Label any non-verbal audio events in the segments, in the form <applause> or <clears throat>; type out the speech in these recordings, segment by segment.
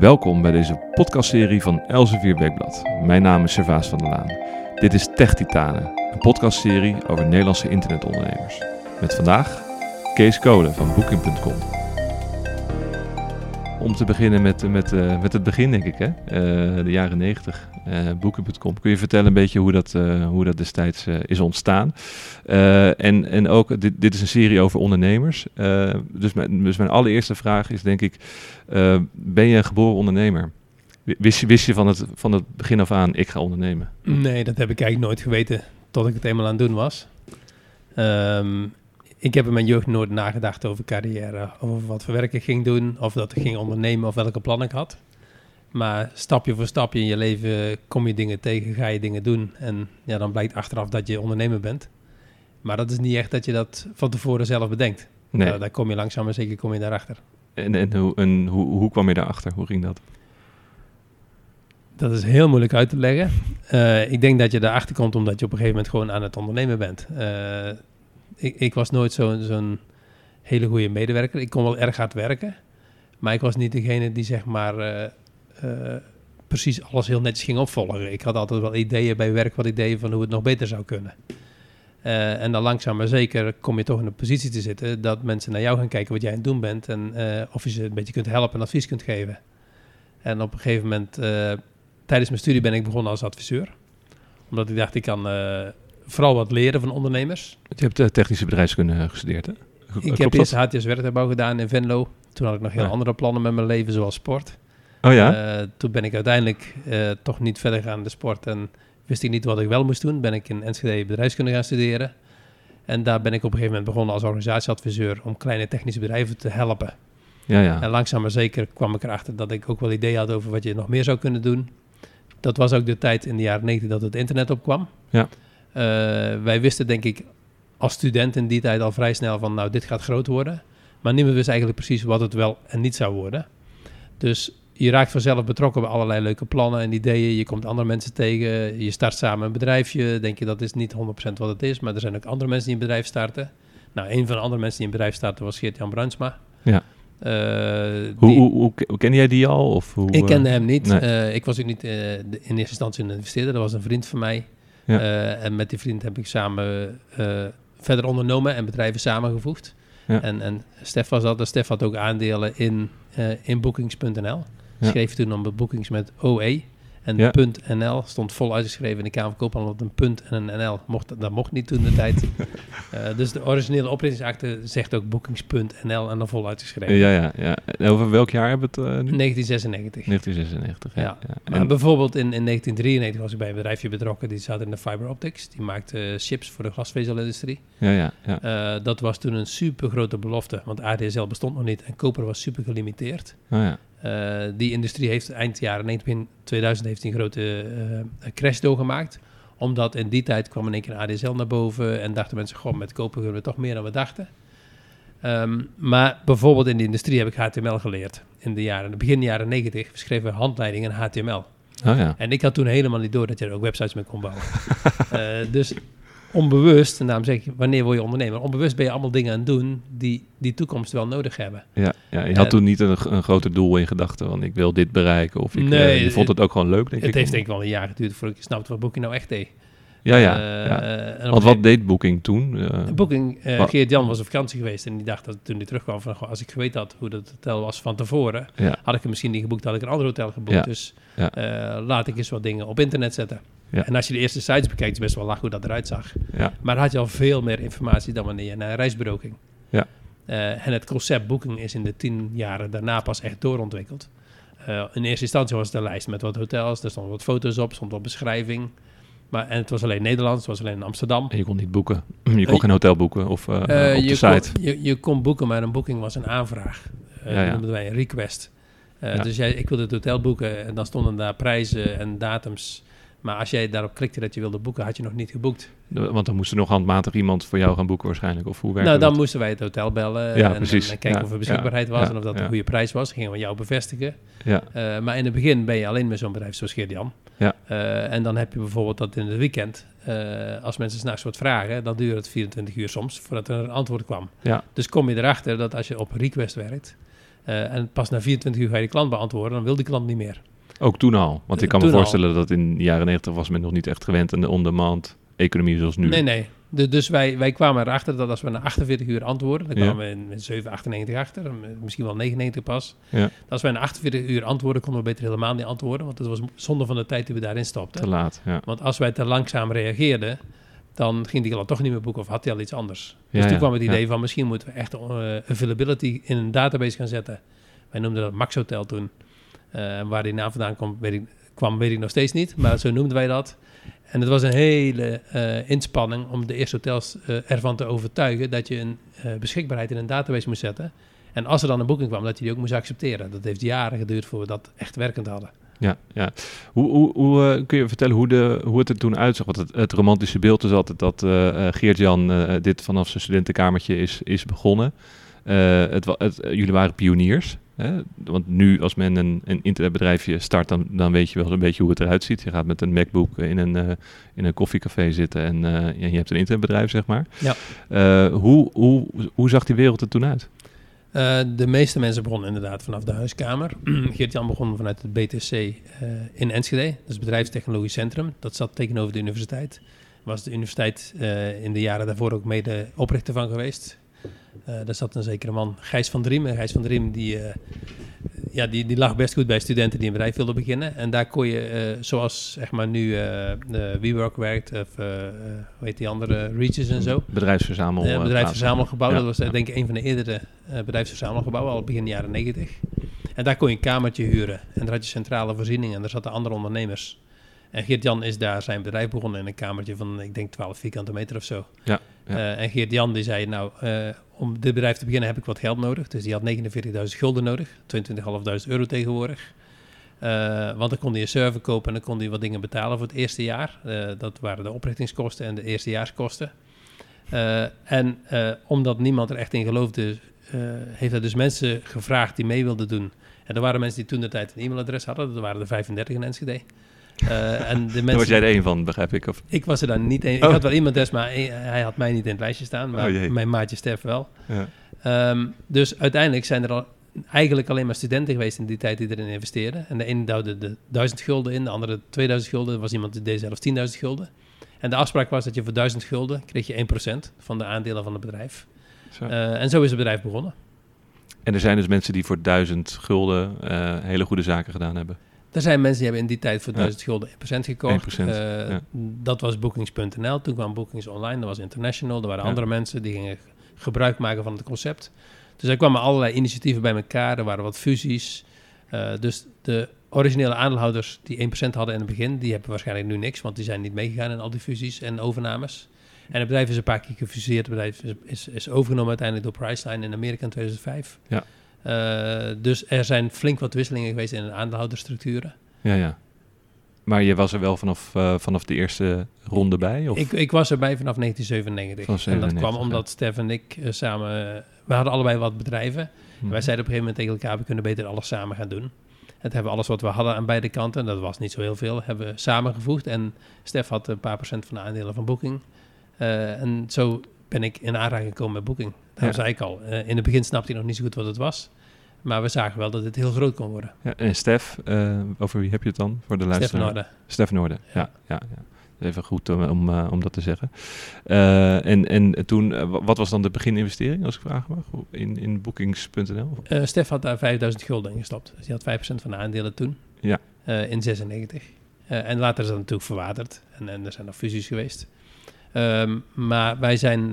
Welkom bij deze podcastserie van Elsevier Weekblad. Mijn naam is Servaas van der Laan. Dit is Tech Titanen, een podcastserie over Nederlandse internetondernemers. Met vandaag Kees Kolen van Booking.com. Om te beginnen met, met, uh, met het begin, denk ik, hè? Uh, de jaren 90. Uh, Booking.com. Kun je vertellen een beetje hoe dat, hoe dat destijds is ontstaan? en, en ook, dit, dit is een serie over ondernemers. dus, mijn, dus mijn allereerste vraag is denk ik, ben je een geboren ondernemer? Wist je, wist je van, het, van het begin af aan, ik ga ondernemen? Nee, dat heb ik eigenlijk nooit geweten tot ik het eenmaal aan het doen was. Um, ik heb in mijn jeugd nooit nagedacht over carrière, over wat voor werk ik ging doen, of dat ik ging ondernemen of welke plannen ik had. Maar stapje voor stapje in je leven kom je dingen tegen, ga je dingen doen. En ja, dan blijkt achteraf dat je ondernemer bent. Maar dat is niet echt dat je dat van tevoren zelf bedenkt. Nee. Nou, daar kom je langzaam maar zeker kom je daarachter. En, en, hoe, en hoe, hoe kwam je daarachter? Hoe ging dat? Dat is heel moeilijk uit te leggen. Uh, ik denk dat je daarachter komt omdat je op een gegeven moment gewoon aan het ondernemen bent. Uh, ik, ik, was nooit zo'n zo'n hele goede medewerker. Ik kon wel erg hard werken. Maar ik was niet degene die zeg maar uh, uh, precies alles heel netjes ging opvolgen. Ik had altijd wel ideeën bij werk, wat ideeën van hoe het nog beter zou kunnen. Uh, en dan langzaam maar zeker kom je toch in een positie te zitten dat mensen naar jou gaan kijken wat jij aan het doen bent en of je ze een beetje kunt helpen en advies kunt geven. En op een gegeven moment, tijdens mijn studie ben ik begonnen als adviseur. Omdat ik dacht, ik kan vooral wat leren van ondernemers. Je hebt technische bedrijfskunde gestudeerd, hè? Ik heb eerst HTS werktuigbouw gedaan in Venlo. Toen had ik nog heel ja. andere plannen met mijn leven, zoals sport. Oh ja? Uh, toen ben ik uiteindelijk uh, toch niet verder gaan in de sport en wist ik niet wat ik wel moest doen. Ben ik in Enschede bedrijfskunde gaan studeren. En daar ben ik op een gegeven moment begonnen als organisatieadviseur om kleine technische bedrijven te helpen. Ja, ja. En langzaam maar zeker kwam ik erachter dat ik ook wel ideeën had over wat je nog meer zou kunnen doen. Dat was ook de tijd in de jaren 90 dat het internet opkwam. Ja. Uh, wij wisten denk ik als student in die tijd al vrij snel van nou dit gaat groot worden. Maar niemand wist eigenlijk precies wat het wel en niet zou worden. Dus je raakt vanzelf betrokken bij allerlei leuke plannen en ideeën. Je komt andere mensen tegen. Je start samen een bedrijfje. Denk je dat is niet 100% wat het is. Maar er zijn ook andere mensen die een bedrijf starten. Nou, een van de andere mensen die een bedrijf starten was Geert-Jan Bruinsma. Ja. Uh, hoe, hoe, hoe, hoe ken jij die al? Of hoe, ik kende hem niet. Nee. Uh, ik was ook niet uh, in eerste instantie een investeerder. Dat was een vriend van mij. Ja. en met die vriend heb ik samen verder ondernomen en bedrijven samengevoegd. Ja. En, en Stef was dat. Stef had ook aandelen in, in Bookings.nl. Schreef toen om boekings met OE. En ja. .nl stond vol uitgeschreven in de Kamer van Koophandel. Dat een punt en een NL mocht, dat mocht niet toen de tijd. uh, <laughs> dus de originele oprichtingsakte zegt ook boekings.nl en dan vol uitgeschreven. Ja, ja, ja. En over welk jaar hebben we het uh, nu? 1996. 1996, ja. ja. ja. Maar en bijvoorbeeld in, in 1993 was ik bij een bedrijfje betrokken. Die zat in de fiber optics. Die maakte chips voor de glasvezelindustrie. Ja, ja, ja. Uh, dat was toen een super grote belofte. Want ADSL bestond nog niet en koper was super gelimiteerd. Oh, ja. Uh, die industrie heeft eind jaren 90, begin 2000 heeft een grote uh, crash doorgemaakt. Omdat in die tijd kwam in één keer ADSL naar boven en dachten mensen, goh, met kopen kunnen we toch meer dan we dachten. Um, maar bijvoorbeeld in de industrie heb ik HTML geleerd. In de jaren, begin jaren 90 schreven we handleidingen in HTML. Oh ja. En ik had toen helemaal niet door dat je er ook websites mee kon bouwen. uh, <laughs> dus onbewust, en daarom zeg ik, wanneer word je ondernemer? Onbewust ben je allemaal dingen aan het doen die die toekomst wel nodig hebben. Ja, ja je had uh, toen niet een, een groter doel in gedachten, want ik wil dit bereiken. Of ik, nee, uh, je vond het ook gewoon leuk, denk het ik. Het heeft denk ik wel een jaar geduurd voordat ik snapte wat Booking nou echt deed. Ja, ja. Ja. Want wat deed Booking toen? Booking, Geert-Jan was op vakantie geweest en die dacht dat toen hij terugkwam van, als ik geweten had hoe dat hotel was van tevoren, had ik hem misschien niet geboekt, had ik een ander hotel geboekt. Dus laat ik eens wat dingen op internet zetten. Ja. En als je de eerste sites bekijkt, is best wel lach hoe dat eruit zag. Ja. Maar had je al veel meer informatie dan wanneer je naar een reisbureau ging. Ja. Uh, en het concept boeking is in de tien jaren daarna pas echt doorontwikkeld. Uh, in eerste instantie was het een lijst met wat hotels, er stonden wat foto's op, stond wat beschrijving. Maar, en het was alleen Nederlands, het was alleen in Amsterdam. En je kon niet boeken. <clears throat> Je kon uh, geen hotel boeken of uh, op de je site. Kon, je, je kon boeken, maar een boeking was een aanvraag. Uh, Ja, ja. Dat noemden wij een request. Uh, Ja. Dus jij, ik wilde het hotel boeken en dan stonden daar prijzen en datums. Maar als jij daarop klikte dat je wilde boeken, had je nog niet geboekt. Want dan moest er nog handmatig iemand voor jou gaan boeken waarschijnlijk. Of hoe Nou, dan dat? moesten wij het hotel bellen Ja, en, precies. en, en kijken Ja, of er beschikbaarheid ja, was en of dat een goede prijs was. Gingen we jou bevestigen. Ja, Uh, maar in het begin ben je alleen met zo'n bedrijf zoals Geert-Jan. Ja. Uh, en dan heb je bijvoorbeeld dat in het weekend, uh, als mensen s'nachts wat vragen, dan duurt het 24 uur soms voordat er een antwoord kwam. Ja. Dus kom je erachter dat als je op request werkt, Eh, en pas na 24 uur ga je de klant beantwoorden, dan wil die klant niet meer. Ook toen al. Want ik kan me al. voorstellen dat in de jaren 90 was men nog niet echt gewend aan de on-demand economie zoals nu. Nee, nee. De- dus wij, wij kwamen erachter dat als we na 48 uur antwoorden, dan Ja. kwamen we in met 7, 98 achter, misschien wel 99 pas. Ja. Als wij na 48 uur antwoorden, konden we beter helemaal niet antwoorden, want dat was zonde van de tijd die we daarin stopten. Te laat. Ja. Want als wij te langzaam reageerden, dan ging die klant toch niet meer boeken of had hij al iets anders. Dus Ja, toen kwam het idee van misschien moeten we echt eh, availability in een database gaan zetten. Wij noemden dat Max Hotel toen. Eh, waar die naam vandaan kwam weet, ik, kwam, ik nog steeds niet, maar zo noemden wij dat. En het was een hele eh, inspanning om de eerste hotels eh, ervan te overtuigen dat je een beschikbaarheid in een database moest zetten. En als er dan een boeking kwam, dat je die ook moest accepteren. Dat heeft jaren geduurd voor we dat echt werkend hadden. Ja, ja. Hoe, hoe, hoe kun je vertellen hoe, de, hoe het er toen uitzag? Want het, het romantische beeld is altijd dat Geert-Jan dit vanaf zijn studentenkamertje is, is begonnen. Het, jullie waren pioniers. Hè? Want nu als men een, een internetbedrijfje start, dan, dan weet je wel een beetje hoe het eruit ziet. Je gaat met een MacBook in een, eh, in een koffiecafé zitten en eh, ja, je hebt een internetbedrijf, zeg maar. Ja. Eh, hoe, hoe, hoe zag die wereld er toen uit? De meeste mensen begonnen inderdaad vanaf de huiskamer. <clears throat> Geert-Jan begon vanuit het BTC in Enschede, dat is het Bedrijfstechnologisch Centrum. Dat zat tegenover de universiteit. Was de universiteit in de jaren daarvoor ook mede oprichter van geweest. Eh, daar zat een zekere man, Gijs van Driem. En Gijs van Driem die, eh, ja, die, die lag best goed bij studenten die een bedrijf wilden beginnen. En daar kon je, eh, zoals zeg maar nu WeWork werkt, of hoe heet die andere, Reaches en zo. Bedrijfsverzamel. Bedrijfsverzamelgebouw. Dat was denk ik een van de eerdere bedrijfsverzamelgebouwen, al begin jaren 90. En daar kon je een kamertje huren. En daar had je centrale voorzieningen en daar zaten andere ondernemers. En Geert-Jan is daar zijn bedrijf begonnen in een kamertje van, ik denk, 12 vierkante meter of zo. Ja, Eh, en Geert-Jan die zei, nou, eh, om dit bedrijf te beginnen heb ik wat geld nodig. Dus die had 49.000 gulden nodig, 22.500 euro tegenwoordig. Eh, want dan kon hij een server kopen en dan kon hij wat dingen betalen voor het eerste jaar. Dat waren de oprichtingskosten en de eerstejaarskosten. En omdat niemand er echt in geloofde, heeft hij dus mensen gevraagd die mee wilden doen. En er waren mensen die toen de tijd een e-mailadres hadden. Dat waren er 35 in Enschede. Eh, en de <laughs> Daar mensen, was jij er een van, begrijp ik. Of, ik was er dan niet een. Ik Oh. had wel e-mailadres, maar hij had mij niet in het lijstje staan. Maar Oh mijn maatje Stef wel. ja. Ehm, dus uiteindelijk zijn er al eigenlijk alleen maar studenten geweest in die tijd die erin investeerden. En de ene duwde de 1000 gulden in, de andere 2000 gulden. Er was iemand die deed zelfs 10.000 gulden. En de afspraak was dat je voor 1000 gulden kreeg je 1% van de aandelen van het bedrijf. Zo. Eh, en zo is het bedrijf begonnen. En er zijn dus mensen die voor duizend gulden eh, hele goede zaken gedaan hebben. Er zijn mensen die hebben in die tijd voor Ja. 1000 gulden 1% gekocht. 1%, Eh. Dat was Bookings.nl. Toen kwam Bookings Online, dat was International. Er waren andere mensen die gingen gebruik maken van het concept. Dus er kwamen allerlei initiatieven bij elkaar. Er waren wat fusies. Eh, dus de originele aandeelhouders die 1% hadden in het begin, die hebben waarschijnlijk nu niks, want die zijn niet meegegaan in al die fusies en overnames. En het bedrijf is een paar keer gefuseerd. Het bedrijf is, is, is overgenomen uiteindelijk door Priceline in Amerika in 2005. Ja. Eh, dus er zijn flink wat wisselingen geweest in de aandeelhoudersstructuren. Ja, ja. Maar je was er wel vanaf, eh, vanaf de eerste ronde bij? Of? Ik, ik was erbij vanaf 1997. Vanaf en dat 97, kwam ja. omdat Stef en ik eh, samen... we hadden allebei wat bedrijven. Hm. Wij zeiden op een gegeven moment tegen elkaar... we kunnen beter alles samen gaan doen. Het hebben we alles wat we hadden aan beide kanten... dat was niet zo heel veel... hebben we samengevoegd. En Stef had een paar procent van de aandelen van Booking. En zo ben ik in aanraking gekomen met Booking. Daarom Ja. zei ik al... in het begin snapte hij nog niet zo goed wat het was... Maar we zagen wel dat het heel groot kon worden. Ja, en Stef, eh, over wie heb je het dan voor de Stef luisteraar? van Orde. Stef Noorden, ja. ja, ja, Even goed om, om, eh, om dat te zeggen. Eh, en, en toen, wa- wat was dan de begininvestering, als ik vragen mag, in, in bookings.nl? Stef had daar 5000 gulden in gestopt. Dus die had 5% van de aandelen toen. Ja. In 96. Eh, en later is dat natuurlijk verwaterd. En, en er zijn nog fusies geweest. Ehm, maar wij zijn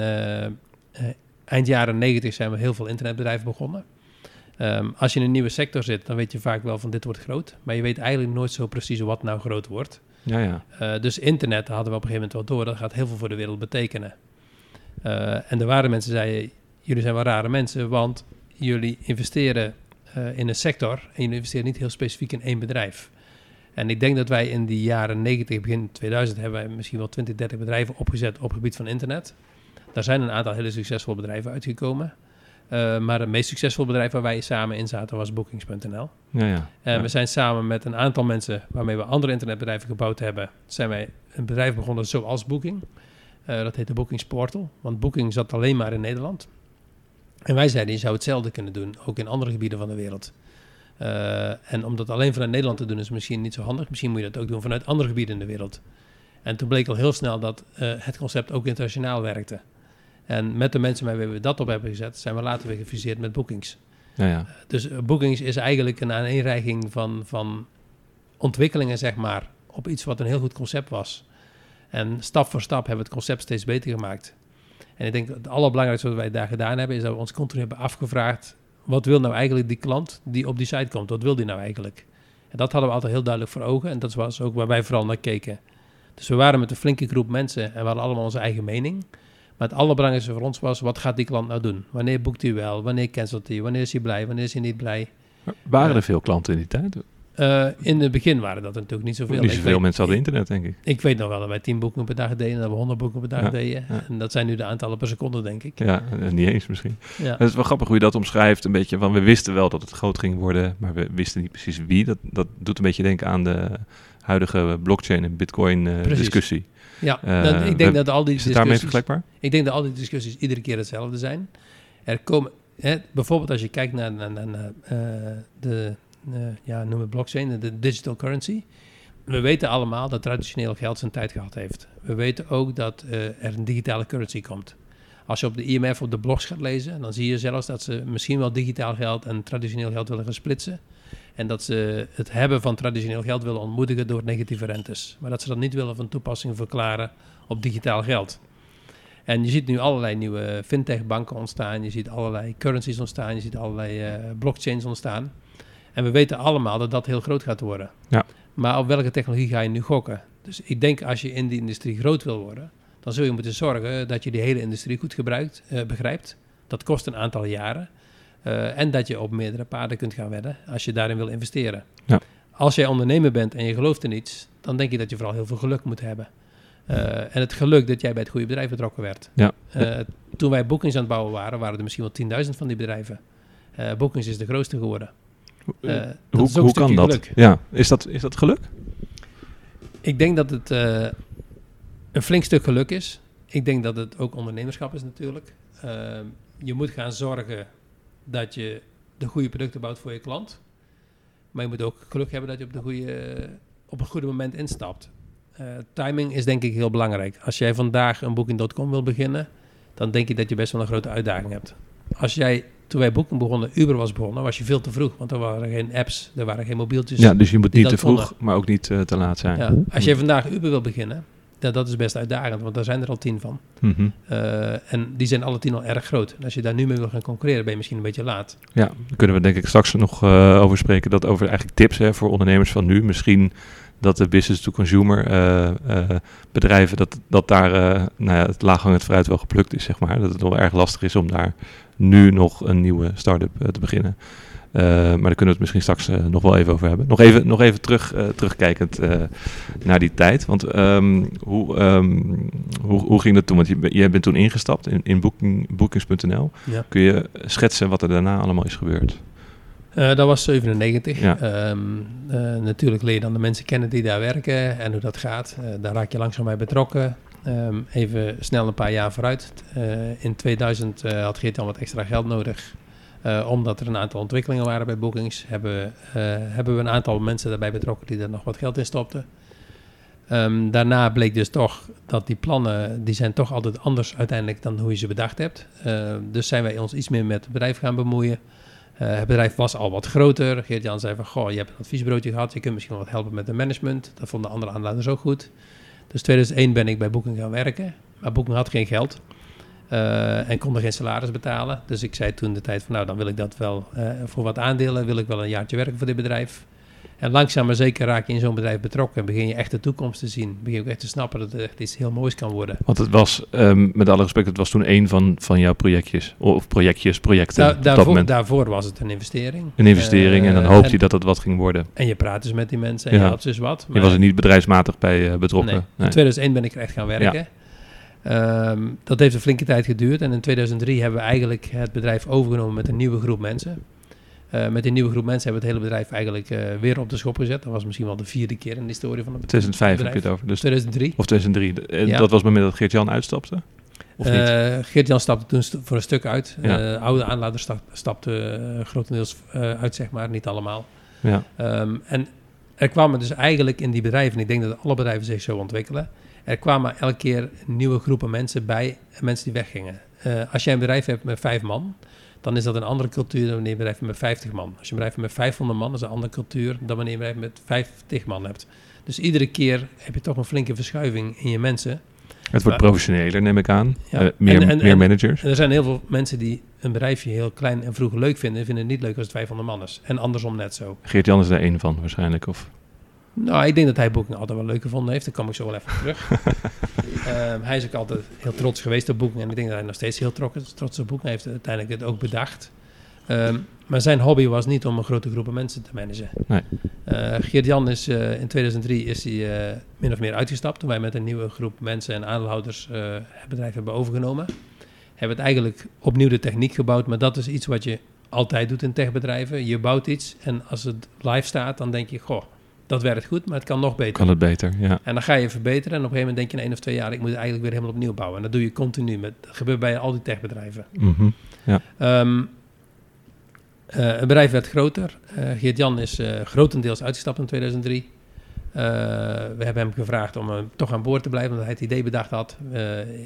eind jaren 90 zijn we heel veel internetbedrijven begonnen. Ehm, als je in een nieuwe sector zit, dan weet je vaak wel van dit wordt groot. Maar je weet eigenlijk nooit zo precies wat nou groot wordt. Ja, ja. Eh, dus internet hadden we op een gegeven moment wel door. Dat gaat heel veel voor de wereld betekenen. Eh, en er waren mensen die zeiden, jullie zijn wel rare mensen, want jullie investeren eh, in een sector en jullie investeren niet heel specifiek in één bedrijf. En ik denk dat wij in die jaren 90, begin 2000, hebben wij misschien wel 20, 30 bedrijven opgezet op het gebied van internet. Daar zijn een aantal hele succesvolle bedrijven uitgekomen. Eh, maar het meest succesvolle bedrijf waar wij samen in zaten was Bookings.nl. ja, ja. We zijn samen met een aantal mensen waarmee we andere internetbedrijven gebouwd hebben, zijn wij een bedrijf begonnen zoals Booking. Eh, dat heette Bookings Portal, want Booking zat alleen maar in Nederland. En wij zeiden, je zou hetzelfde kunnen doen, ook in andere gebieden van de wereld. Uh, en om dat alleen vanuit Nederland te doen is misschien niet zo handig. Misschien moet je dat ook doen vanuit andere gebieden in de wereld. En toen bleek al heel snel dat uh, het concept ook internationaal werkte. En met de mensen waarmee we dat op hebben gezet, zijn we later weer gefuseerd met Bookings. Ja, ja. Dus Bookings is eigenlijk een aaneenreiging van, van ontwikkelingen, zeg maar, op iets wat een heel goed concept was. En stap voor stap hebben we het concept steeds beter gemaakt. En ik denk dat het allerbelangrijkste wat wij daar gedaan hebben, is dat we ons continu hebben afgevraagd: wat wil nou eigenlijk die klant die op die site komt? Wat wil die nou eigenlijk? En dat hadden we altijd heel duidelijk voor ogen. En dat was ook waar wij vooral naar keken. Dus we waren met een flinke groep mensen en we hadden allemaal onze eigen mening. Maar het allerbelangrijkste voor ons was: wat gaat die klant nou doen? Wanneer boekt hij wel? Wanneer cancelt hij? Wanneer is hij blij? Wanneer is hij niet blij? waren er veel klanten in die tijd? Uh, in het begin waren dat natuurlijk niet zoveel. Niet zoveel mensen hadden internet, denk ik. Ik weet nog wel dat wij 10 boeken per dag deden en dat we 100 boeken per dag ja, deden. Ja. En dat zijn nu de aantallen per seconde, denk ik. Ja, niet eens misschien. Ja. Het is wel grappig hoe je dat omschrijft. Een beetje van, we wisten wel dat het groot ging worden, maar we wisten niet precies wie. Dat, dat doet een beetje denken aan de huidige blockchain en bitcoin uh, discussie. Ja, uh, dan, ik denk we, dat al die is het daarmee vergelijkbaar? Ik denk dat al die discussies iedere keer hetzelfde zijn. Er komen, hè, bijvoorbeeld als je kijkt naar, naar, naar, naar de uh, ja, noem het blockchain, de digital currency. We weten allemaal dat traditioneel geld zijn tijd gehad heeft. We weten ook dat uh, er een digitale currency komt. Als je op de IMF op de blogs gaat lezen, dan zie je zelfs dat ze misschien wel digitaal geld en traditioneel geld willen gaan splitsen. En dat ze het hebben van traditioneel geld willen ontmoedigen door negatieve rentes. Maar dat ze dat niet willen van toepassing verklaren op digitaal geld. En je ziet nu allerlei nieuwe fintech-banken ontstaan. Je ziet allerlei currencies ontstaan. Je ziet allerlei uh, blockchains ontstaan. En we weten allemaal dat dat heel groot gaat worden. Ja. Maar op welke technologie ga je nu gokken? Dus ik denk als je in die industrie groot wil worden, dan zul je moeten zorgen dat je die hele industrie goed gebruikt, uh, begrijpt. Dat kost een aantal jaren. Uh, en dat je op meerdere paarden kunt gaan wedden als je daarin wil investeren. Ja. Als jij ondernemer bent en je gelooft in iets, dan denk je dat je vooral heel veel geluk moet hebben. Uh, en het geluk dat jij bij het goede bedrijf betrokken werd. Ja. toen wij bookings aan het bouwen waren, waren er misschien wel 10.000 van die bedrijven. bookings is de grootste geworden. Hoe hoe kan dat? Geluk. Ja, is dat, is dat geluk? Ik denk dat het een flink stuk geluk is. Ik denk dat het ook ondernemerschap is natuurlijk. Je moet gaan zorgen dat je de goede producten bouwt voor je klant. Maar je moet ook geluk hebben dat je op, de goede, op een goede moment instapt. timing is denk ik heel belangrijk. Als jij vandaag een booking.com wil beginnen, dan denk ik dat je best wel een grote uitdaging hebt. Als jij toen wij boeken begonnen, Uber was begonnen, was je veel te vroeg. Want er waren geen apps, er waren geen mobieltjes. Ja, dus je moet niet te vroeg, maar ook niet uh, te laat zijn. Ja. Als je vandaag Uber wil beginnen, dat, dat is best uitdagend, want daar zijn er al tien van. Mm -hmm. uh, en die zijn alle tien al erg groot. En als je daar nu mee wil gaan concurreren, ben je misschien een beetje laat. Ja, daar kunnen we denk ik straks nog uh, over spreken. Dat over eigenlijk tips hè, voor ondernemers van nu. Misschien dat de business-to-consumer uh, uh, bedrijven, dat, dat daar nou ja, het laaghangend fruit wel geplukt is, zeg maar. Dat het nog erg lastig is om daar nu nog een nieuwe start-up te beginnen. Maar daar kunnen we het misschien straks nog wel even over hebben. Nog even, nog even terug, terugkijkend naar die tijd. Want um, hoe, um, hoe, hoe ging dat toen? Want je, je bent toen ingestapt in, in booking, bookings.nl. Ja. Kun je schetsen wat er daarna allemaal is gebeurd? Dat was 97. Ja. Um, uh, natuurlijk leer je dan de mensen kennen die daar werken en hoe dat gaat. Daar raak je langzaam bij betrokken. Even snel een paar jaar vooruit. in 2000 had Geert dan wat extra geld nodig. Omdat er een aantal ontwikkelingen waren bij Bookings. Hebben, hebben we een aantal mensen daarbij betrokken die er nog wat geld in stopten. Um, daarna bleek dus toch dat die plannen, die zijn toch altijd anders uiteindelijk dan hoe je ze bedacht hebt. dus zijn wij ons iets meer met het bedrijf gaan bemoeien. Het bedrijf was al wat groter. Geert-Jan zei van, goh, je hebt een adviesbureautje gehad, je kunt misschien wat helpen met de management. Dat vonden andere aanleiders ook goed. Dus 2001 ben ik bij Booking gaan werken, maar Booking had geen geld uh, en kon er geen salaris betalen. Dus ik zei toen de tijd van, nou, dan wil ik dat wel uh, voor wat aandelen, wil ik wel een jaartje werken voor dit bedrijf. En langzaam maar zeker raak je in zo'n bedrijf betrokken. En begin je echt de toekomst te zien. Begin je ook echt te snappen dat het echt iets heel moois kan worden. Want het was, um, met alle respect, het was toen een van, van jouw projectjes. Of projectjes, projecten. Da daarvoor, daarvoor, was het een investering. Een investering uh, en dan hoopte uh, je dat het wat ging worden. En je praat dus met die mensen en ja. je had dus wat. je was er niet bedrijfsmatig bij betrokken. Nee. Nee. In 2001 ben ik er echt gaan werken. Ja. Um, dat heeft een flinke tijd geduurd. En in 2003 hebben we eigenlijk het bedrijf overgenomen met een nieuwe groep mensen. Uh, met die nieuwe groep mensen hebben we het hele bedrijf eigenlijk uh, weer op de schop gezet. Dat was misschien wel de vierde keer in de historie van het 2005 bedrijf. heb je het over. Dus 2003. Of 2003. En ja. dat was het moment dat Geert-Jan uitstapte? Of niet? Eh, Geert-Jan stapte toen voor een stuk uit. Ja. Eh, oude aanlader sta- stapte eh, grotendeels eh, uit, zeg maar, niet allemaal. Ja. Ehm, en er kwamen dus eigenlijk in die bedrijven, ik denk dat alle bedrijven zich zo ontwikkelen, er kwamen elke keer nieuwe groepen mensen bij, mensen die weggingen. Eh, als jij een bedrijf hebt met vijf man, dan is dat een andere cultuur dan wanneer je een bedrijf hebt met 50 man. Als je een bedrijf hebt met 500 man, is dat een andere cultuur dan wanneer je een bedrijf met 50 man hebt. Dus iedere keer heb je toch een flinke verschuiving in je mensen. Het wordt professioneler, neem ik aan. Ja. Eh, meer, En- en- meer en- managers. En er zijn heel veel mensen die een bedrijfje heel klein en vroeg leuk vinden, en vinden het niet leuk als het 500 man is. En andersom net zo. Geert-Jan is daar één van waarschijnlijk. Of... Nou, ik denk dat hij Booking altijd wel leuk gevonden heeft. Daar kom ik zo wel even terug. <laughs> Ehm, hij is ook altijd heel trots geweest op Booking. En ik denk dat hij nog steeds heel trots, op Booking heeft. Hij heeft uiteindelijk het ook bedacht. Ehm, maar zijn hobby was niet om een grote groepen mensen te managen. Nee. Eh, Geert-Jan is eh, in 2003 is hij, eh, min of meer uitgestapt. Toen wij met een nieuwe groep mensen en aandeelhouders het bedrijf hebben overgenomen. Hebben het eigenlijk opnieuw de techniek gebouwd. Maar dat is iets wat je altijd doet in techbedrijven. Je bouwt iets en als het live staat, dan denk je... Goh, dat werkt goed, maar het kan nog beter. Kan het beter, ja. En dan ga je verbeteren en op een gegeven moment denk je in één of twee jaar... ik moet het eigenlijk weer helemaal opnieuw bouwen. En dat doe je continu. Met, dat gebeurt bij al die techbedrijven. Mhm. Ehm, eh, het bedrijf werd groter. Eh, Geert-Jan is eh, grotendeels uitgestapt in 2003. Eh, we hebben hem gevraagd om toch aan boord te blijven, omdat hij het idee bedacht had.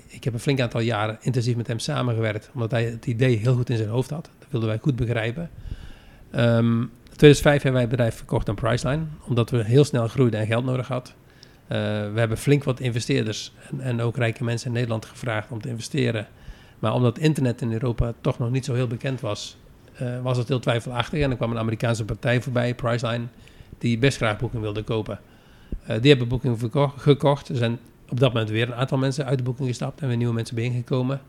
Ik heb een flink aantal jaren intensief met hem samengewerkt, omdat hij het idee heel goed in zijn hoofd had. Dat wilden wij goed begrijpen. Ehm, 2005 hebben wij het bedrijf verkocht aan Priceline, omdat we heel snel groeiden en geld nodig hadden. Eh, we hebben flink wat investeerders en, en ook rijke mensen in Nederland gevraagd om te investeren. Maar omdat internet in Europa toch nog niet zo heel bekend was, eh, was het heel twijfelachtig. En er kwam een Amerikaanse partij voorbij, Priceline, die best graag Booking wilde kopen. Eh, die hebben Booking verko- gekocht. Er zijn op dat moment weer een aantal mensen uit de Booking gestapt en weer nieuwe mensen binnengekomen.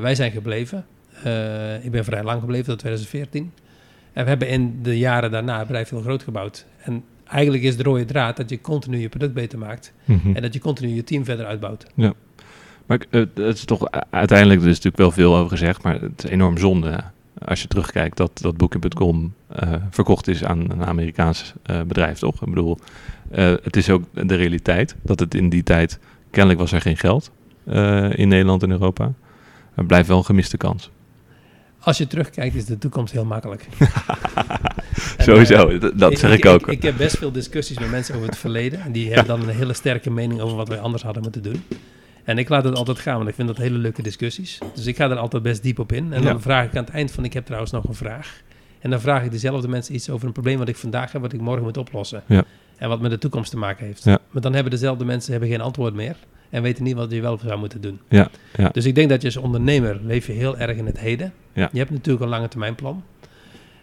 Wij zijn gebleven. Ik ben vrij lang gebleven, tot 2014. En we hebben in de jaren daarna het bedrijf heel groot gebouwd. En eigenlijk is de rode draad dat je continu je product beter maakt Mhm. en dat je continu je team verder uitbouwt. Maar ik, eh, het is toch uiteindelijk, er is natuurlijk wel veel over gezegd, maar het is enorm zonde als je terugkijkt dat, dat Booking.com eh, verkocht is aan een Amerikaans eh, bedrijf, toch? Ik bedoel, het is ook de realiteit dat het in die tijd, kennelijk was er geen geld in Nederland en Europa. Er blijft wel een gemiste kans. Als je terugkijkt is de toekomst heel makkelijk. <laughs> En, Sowieso, eh, dat zeg ik, ook. Ik, heb best veel discussies met mensen over het verleden. En die hebben dan een hele sterke mening over wat wij anders hadden moeten doen. En ik laat het altijd gaan, want ik vind dat hele leuke discussies. Dus ik ga er altijd best diep op in. En dan vraag ik aan het eind van, ik heb trouwens nog een vraag. En dan vraag ik dezelfde mensen iets over een probleem wat ik vandaag heb, wat ik morgen moet oplossen. Ja. En wat met de toekomst te maken heeft. Ja. Maar dan hebben dezelfde mensen hebben geen antwoord meer. En weten niet wat je wel zou moeten doen. Ja, ja. Dus ik denk dat je als ondernemer leef je heel erg in het heden. Ja. Je hebt natuurlijk een lange termijn plan.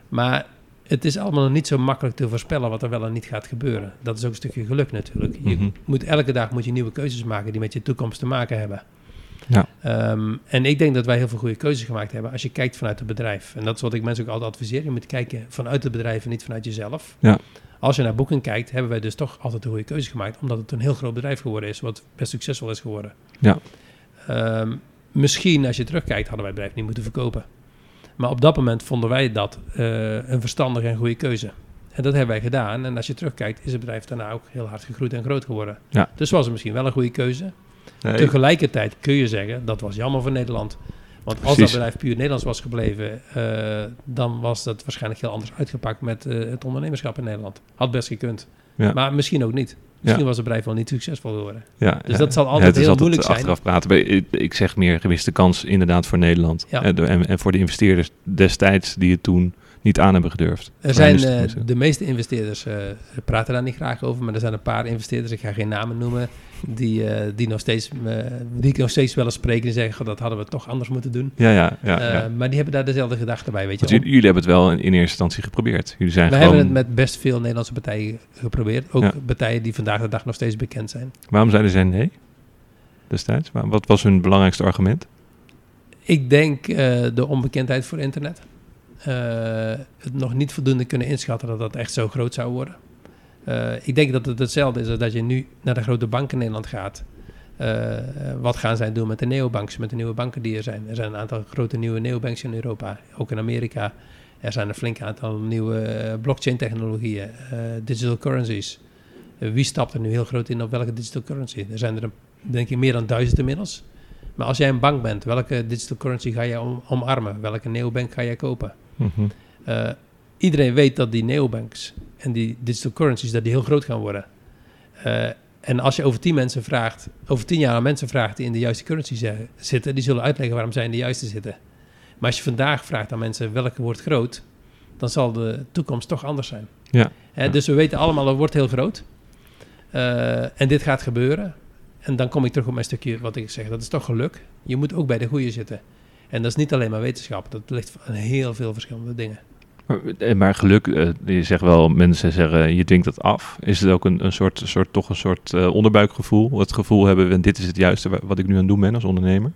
Maar het is allemaal nog niet zo makkelijk te voorspellen wat er wel en niet gaat gebeuren. Dat is ook een stukje geluk natuurlijk. Je Mhm. moet, elke dag moet je nieuwe keuzes maken die met je toekomst te maken hebben. Ja. Ehm, en ik denk dat wij heel veel goede keuzes gemaakt hebben als je kijkt vanuit het bedrijf. En dat is wat ik mensen ook altijd adviseer. Je moet kijken vanuit het bedrijf en niet vanuit jezelf. Ja. Als je naar Booking kijkt, hebben wij dus toch altijd de goede keuze gemaakt. Omdat het een heel groot bedrijf geworden is, wat best succesvol is geworden. Ja. Ehm, misschien als je terugkijkt, hadden wij het bedrijf niet moeten verkopen. Maar op dat moment vonden wij dat eh, een verstandige en goede keuze. En dat hebben wij gedaan. En als je terugkijkt, is het bedrijf daarna ook heel hard gegroeid en groot geworden. Ja. Dus was het misschien wel een goede keuze. Nee, Tegelijkertijd kun je zeggen, dat was jammer voor Nederland. Want als dat bedrijf puur Nederlands was gebleven, eh, dan was dat waarschijnlijk heel anders uitgepakt met eh, het ondernemerschap in Nederland. Had best gekund. Ja. Maar misschien ook niet. Misschien was het bedrijf wel niet succesvol geworden. Ja, Dus dat zal altijd het heel altijd moeilijk zijn. achteraf praten. Ik, ik zeg meer gemiste kans inderdaad voor Nederland. En, en voor de investeerders destijds die het toen niet aan hebben gedurfd. Er zijn eh, de meeste investeerders, eh, praten daar niet graag over, maar er zijn een paar investeerders, ik ga geen namen noemen, die, eh, die, nog steeds, die ik nog steeds wel eens spreken en zeggen, "Goh, dat hadden we toch anders moeten doen. Ja, ja, ja. Maar die hebben daar dezelfde gedachte bij, weet je jullie, jullie hebben het wel in, eerste instantie geprobeerd. Jullie zijn We hebben het met best veel Nederlandse partijen geprobeerd. Ook partijen die vandaag de dag nog steeds bekend zijn. Waarom zeiden zij nee destijds? Wa- Wat was hun belangrijkste argument? Ik denk de onbekendheid voor internet. Eh, het nog niet voldoende kunnen inschatten dat dat echt zo groot zou worden. Eh, ik denk dat het hetzelfde is als dat je nu naar de grote banken in Nederland gaat. Eh, wat gaan zij doen met de neobanks, met de nieuwe banken die er zijn? Er zijn een aantal grote nieuwe neobanks in Europa, ook in Amerika. Er zijn een flink aantal nieuwe eh, blockchain-technologieën, eh, digital currencies. Eh, wie stapt er nu heel groot in op welke digital currency? Er zijn er, denk ik, meer dan duizend inmiddels. Maar als jij een bank bent, welke digital currency ga je om, omarmen? Welke neobank ga jij kopen? Mhm. Uh, iedereen weet dat die neobanks en die digital currencies dat die heel groot gaan worden. Uh, en als je over tien mensen vraagt, over tien jaar aan mensen vraagt die in de juiste currency zitten, die zullen uitleggen waarom zij in de juiste zitten. Maar als je vandaag vraagt aan mensen welke wordt groot, dan zal de toekomst toch anders zijn. Ja. Hè, dus we weten allemaal, het wordt heel groot. Uh, en dit gaat gebeuren. En dan kom ik terug op mijn stukje wat ik zeg. Dat is toch geluk. Je moet ook bij de goede zitten. En dat is niet alleen maar wetenschap. Dat ligt aan heel veel verschillende dingen. Maar, maar geluk, uh, je zegt wel, mensen zeggen je dwingt dat af. Is het ook een, een soort, soort, toch een soort uh, onderbuikgevoel? Het gevoel hebben, en dit is het juiste wat ik nu aan het doen ben als ondernemer?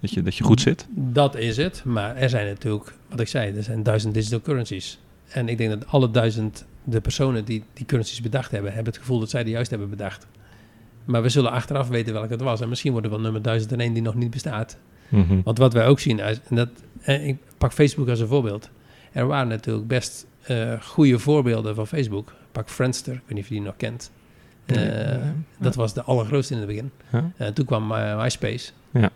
Dat je, dat je goed zit? Dat is het. Maar er zijn natuurlijk, wat ik zei, er zijn duizend digital currencies. En ik denk dat alle duizend de personen die die currencies bedacht hebben, hebben het gevoel dat zij die juist hebben bedacht. Maar we zullen achteraf weten welke het was. En misschien wordt er wel nummer 1001 die nog niet bestaat. Mm -hmm. Want wat wij ook zien, en dat, en ik pak Facebook als een voorbeeld. Er waren natuurlijk best uh, goede voorbeelden van Facebook. Pak Friendster, ik weet niet of je die nog kent. Uh, ja. Dat was de allergrootste in het begin. Ja. Uh, toen kwam MySpace. Ja.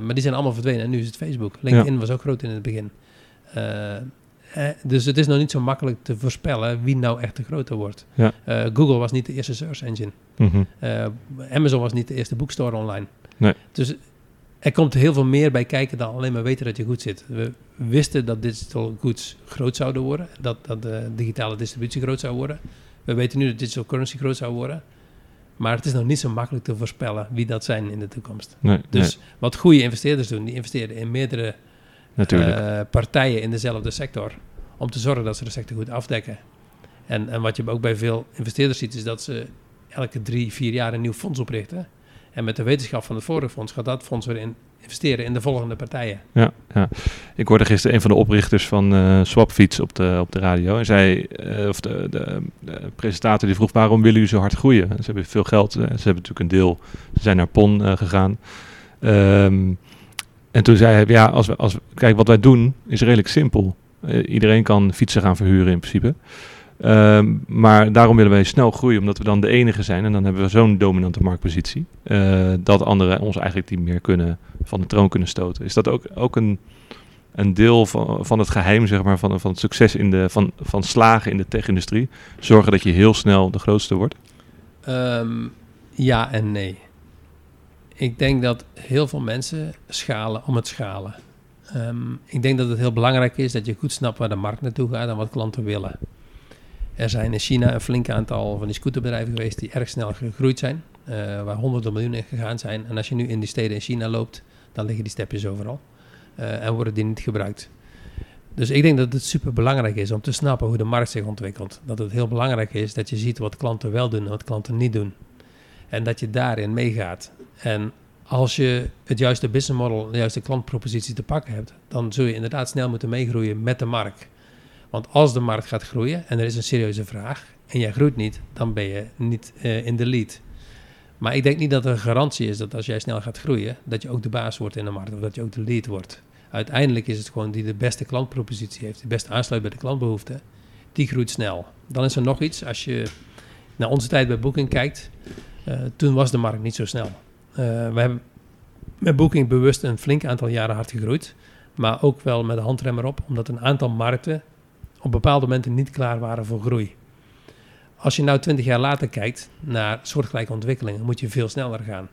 maar die zijn allemaal verdwenen en nu is het Facebook. LinkedIn was ook groot in het begin. dus het is nog niet zo makkelijk te voorspellen wie nou echt de groter wordt. Google was niet de eerste search engine. Mm -hmm. Amazon was niet de eerste boekstore online. Nee. Dus er komt heel veel meer bij kijken dan alleen maar weten dat je goed zit. We wisten dat digital goods groot zouden worden, dat, dat de digitale distributie groot zou worden. We weten nu dat digital currency groot zou worden. Maar het is nog niet zo makkelijk te voorspellen wie dat zijn in de toekomst. Nee, dus nee. wat goede investeerders doen, die investeren in meerdere uh, partijen in dezelfde sector. Om te zorgen dat ze de sector goed afdekken. En, en wat je ook bij veel investeerders ziet, is dat ze elke drie, vier jaar een nieuw fonds oprichten. En met de wetenschap van het vorige fonds gaat dat fonds weer in investeren in de volgende partijen. Ja, ja. ik hoorde gisteren een van de oprichters van uh, Swapfiets op de, op de radio. En zij, uh, of de, de, de, presentator die vroeg, waarom willen jullie zo hard groeien? Ze hebben veel geld, uh, ze hebben natuurlijk een deel, ze zijn naar PON gegaan. Um, en toen zei hij, ja, als we, als kijk, wat wij doen is redelijk simpel. iedereen kan fietsen gaan verhuren in principe. Um, maar daarom willen wij snel groeien, omdat we dan de enige zijn. En dan hebben we zo'n dominante marktpositie. Uh, dat anderen ons eigenlijk niet meer kunnen, van de troon kunnen stoten. Is dat ook, ook een, een deel van, van het geheim, zeg maar, van, van het succes in de, van, van slagen in de tech-industrie? Zorgen dat je heel snel de grootste wordt? Um, ja en nee. Ik denk dat heel veel mensen schalen om het schalen. Um, ik denk dat het heel belangrijk is dat je goed snapt waar de markt naartoe gaat en wat klanten willen. Er zijn in China een flink aantal van die scooterbedrijven geweest die erg snel gegroeid zijn, uh, waar honderden miljoenen gegaan zijn. En als je nu in die steden in China loopt, dan liggen die stepjes overal uh, en worden die niet gebruikt. Dus ik denk dat het super belangrijk is om te snappen hoe de markt zich ontwikkelt. Dat het heel belangrijk is dat je ziet wat klanten wel doen en wat klanten niet doen. En dat je daarin meegaat. En als je het juiste business model, de juiste klantpropositie te pakken hebt, dan zul je inderdaad snel moeten meegroeien met de markt. Want als de markt gaat groeien en er is een serieuze vraag en jij groeit niet, dan ben je niet uh, in de lead. Maar ik denk niet dat er een garantie is dat als jij snel gaat groeien, dat je ook de baas wordt in de markt of dat je ook de lead wordt. Uiteindelijk is het gewoon die de beste klantpropositie heeft, die best aansluit bij de klantbehoeften, die groeit snel. Dan is er nog iets, als je naar onze tijd bij Booking kijkt, uh, toen was de markt niet zo snel. Uh, we hebben met Booking bewust een flink aantal jaren hard gegroeid, maar ook wel met de handrem erop, omdat een aantal markten op bepaalde momenten niet klaar waren voor groei. Als je nou twintig jaar later kijkt naar soortgelijke ontwikkelingen, moet je veel sneller gaan.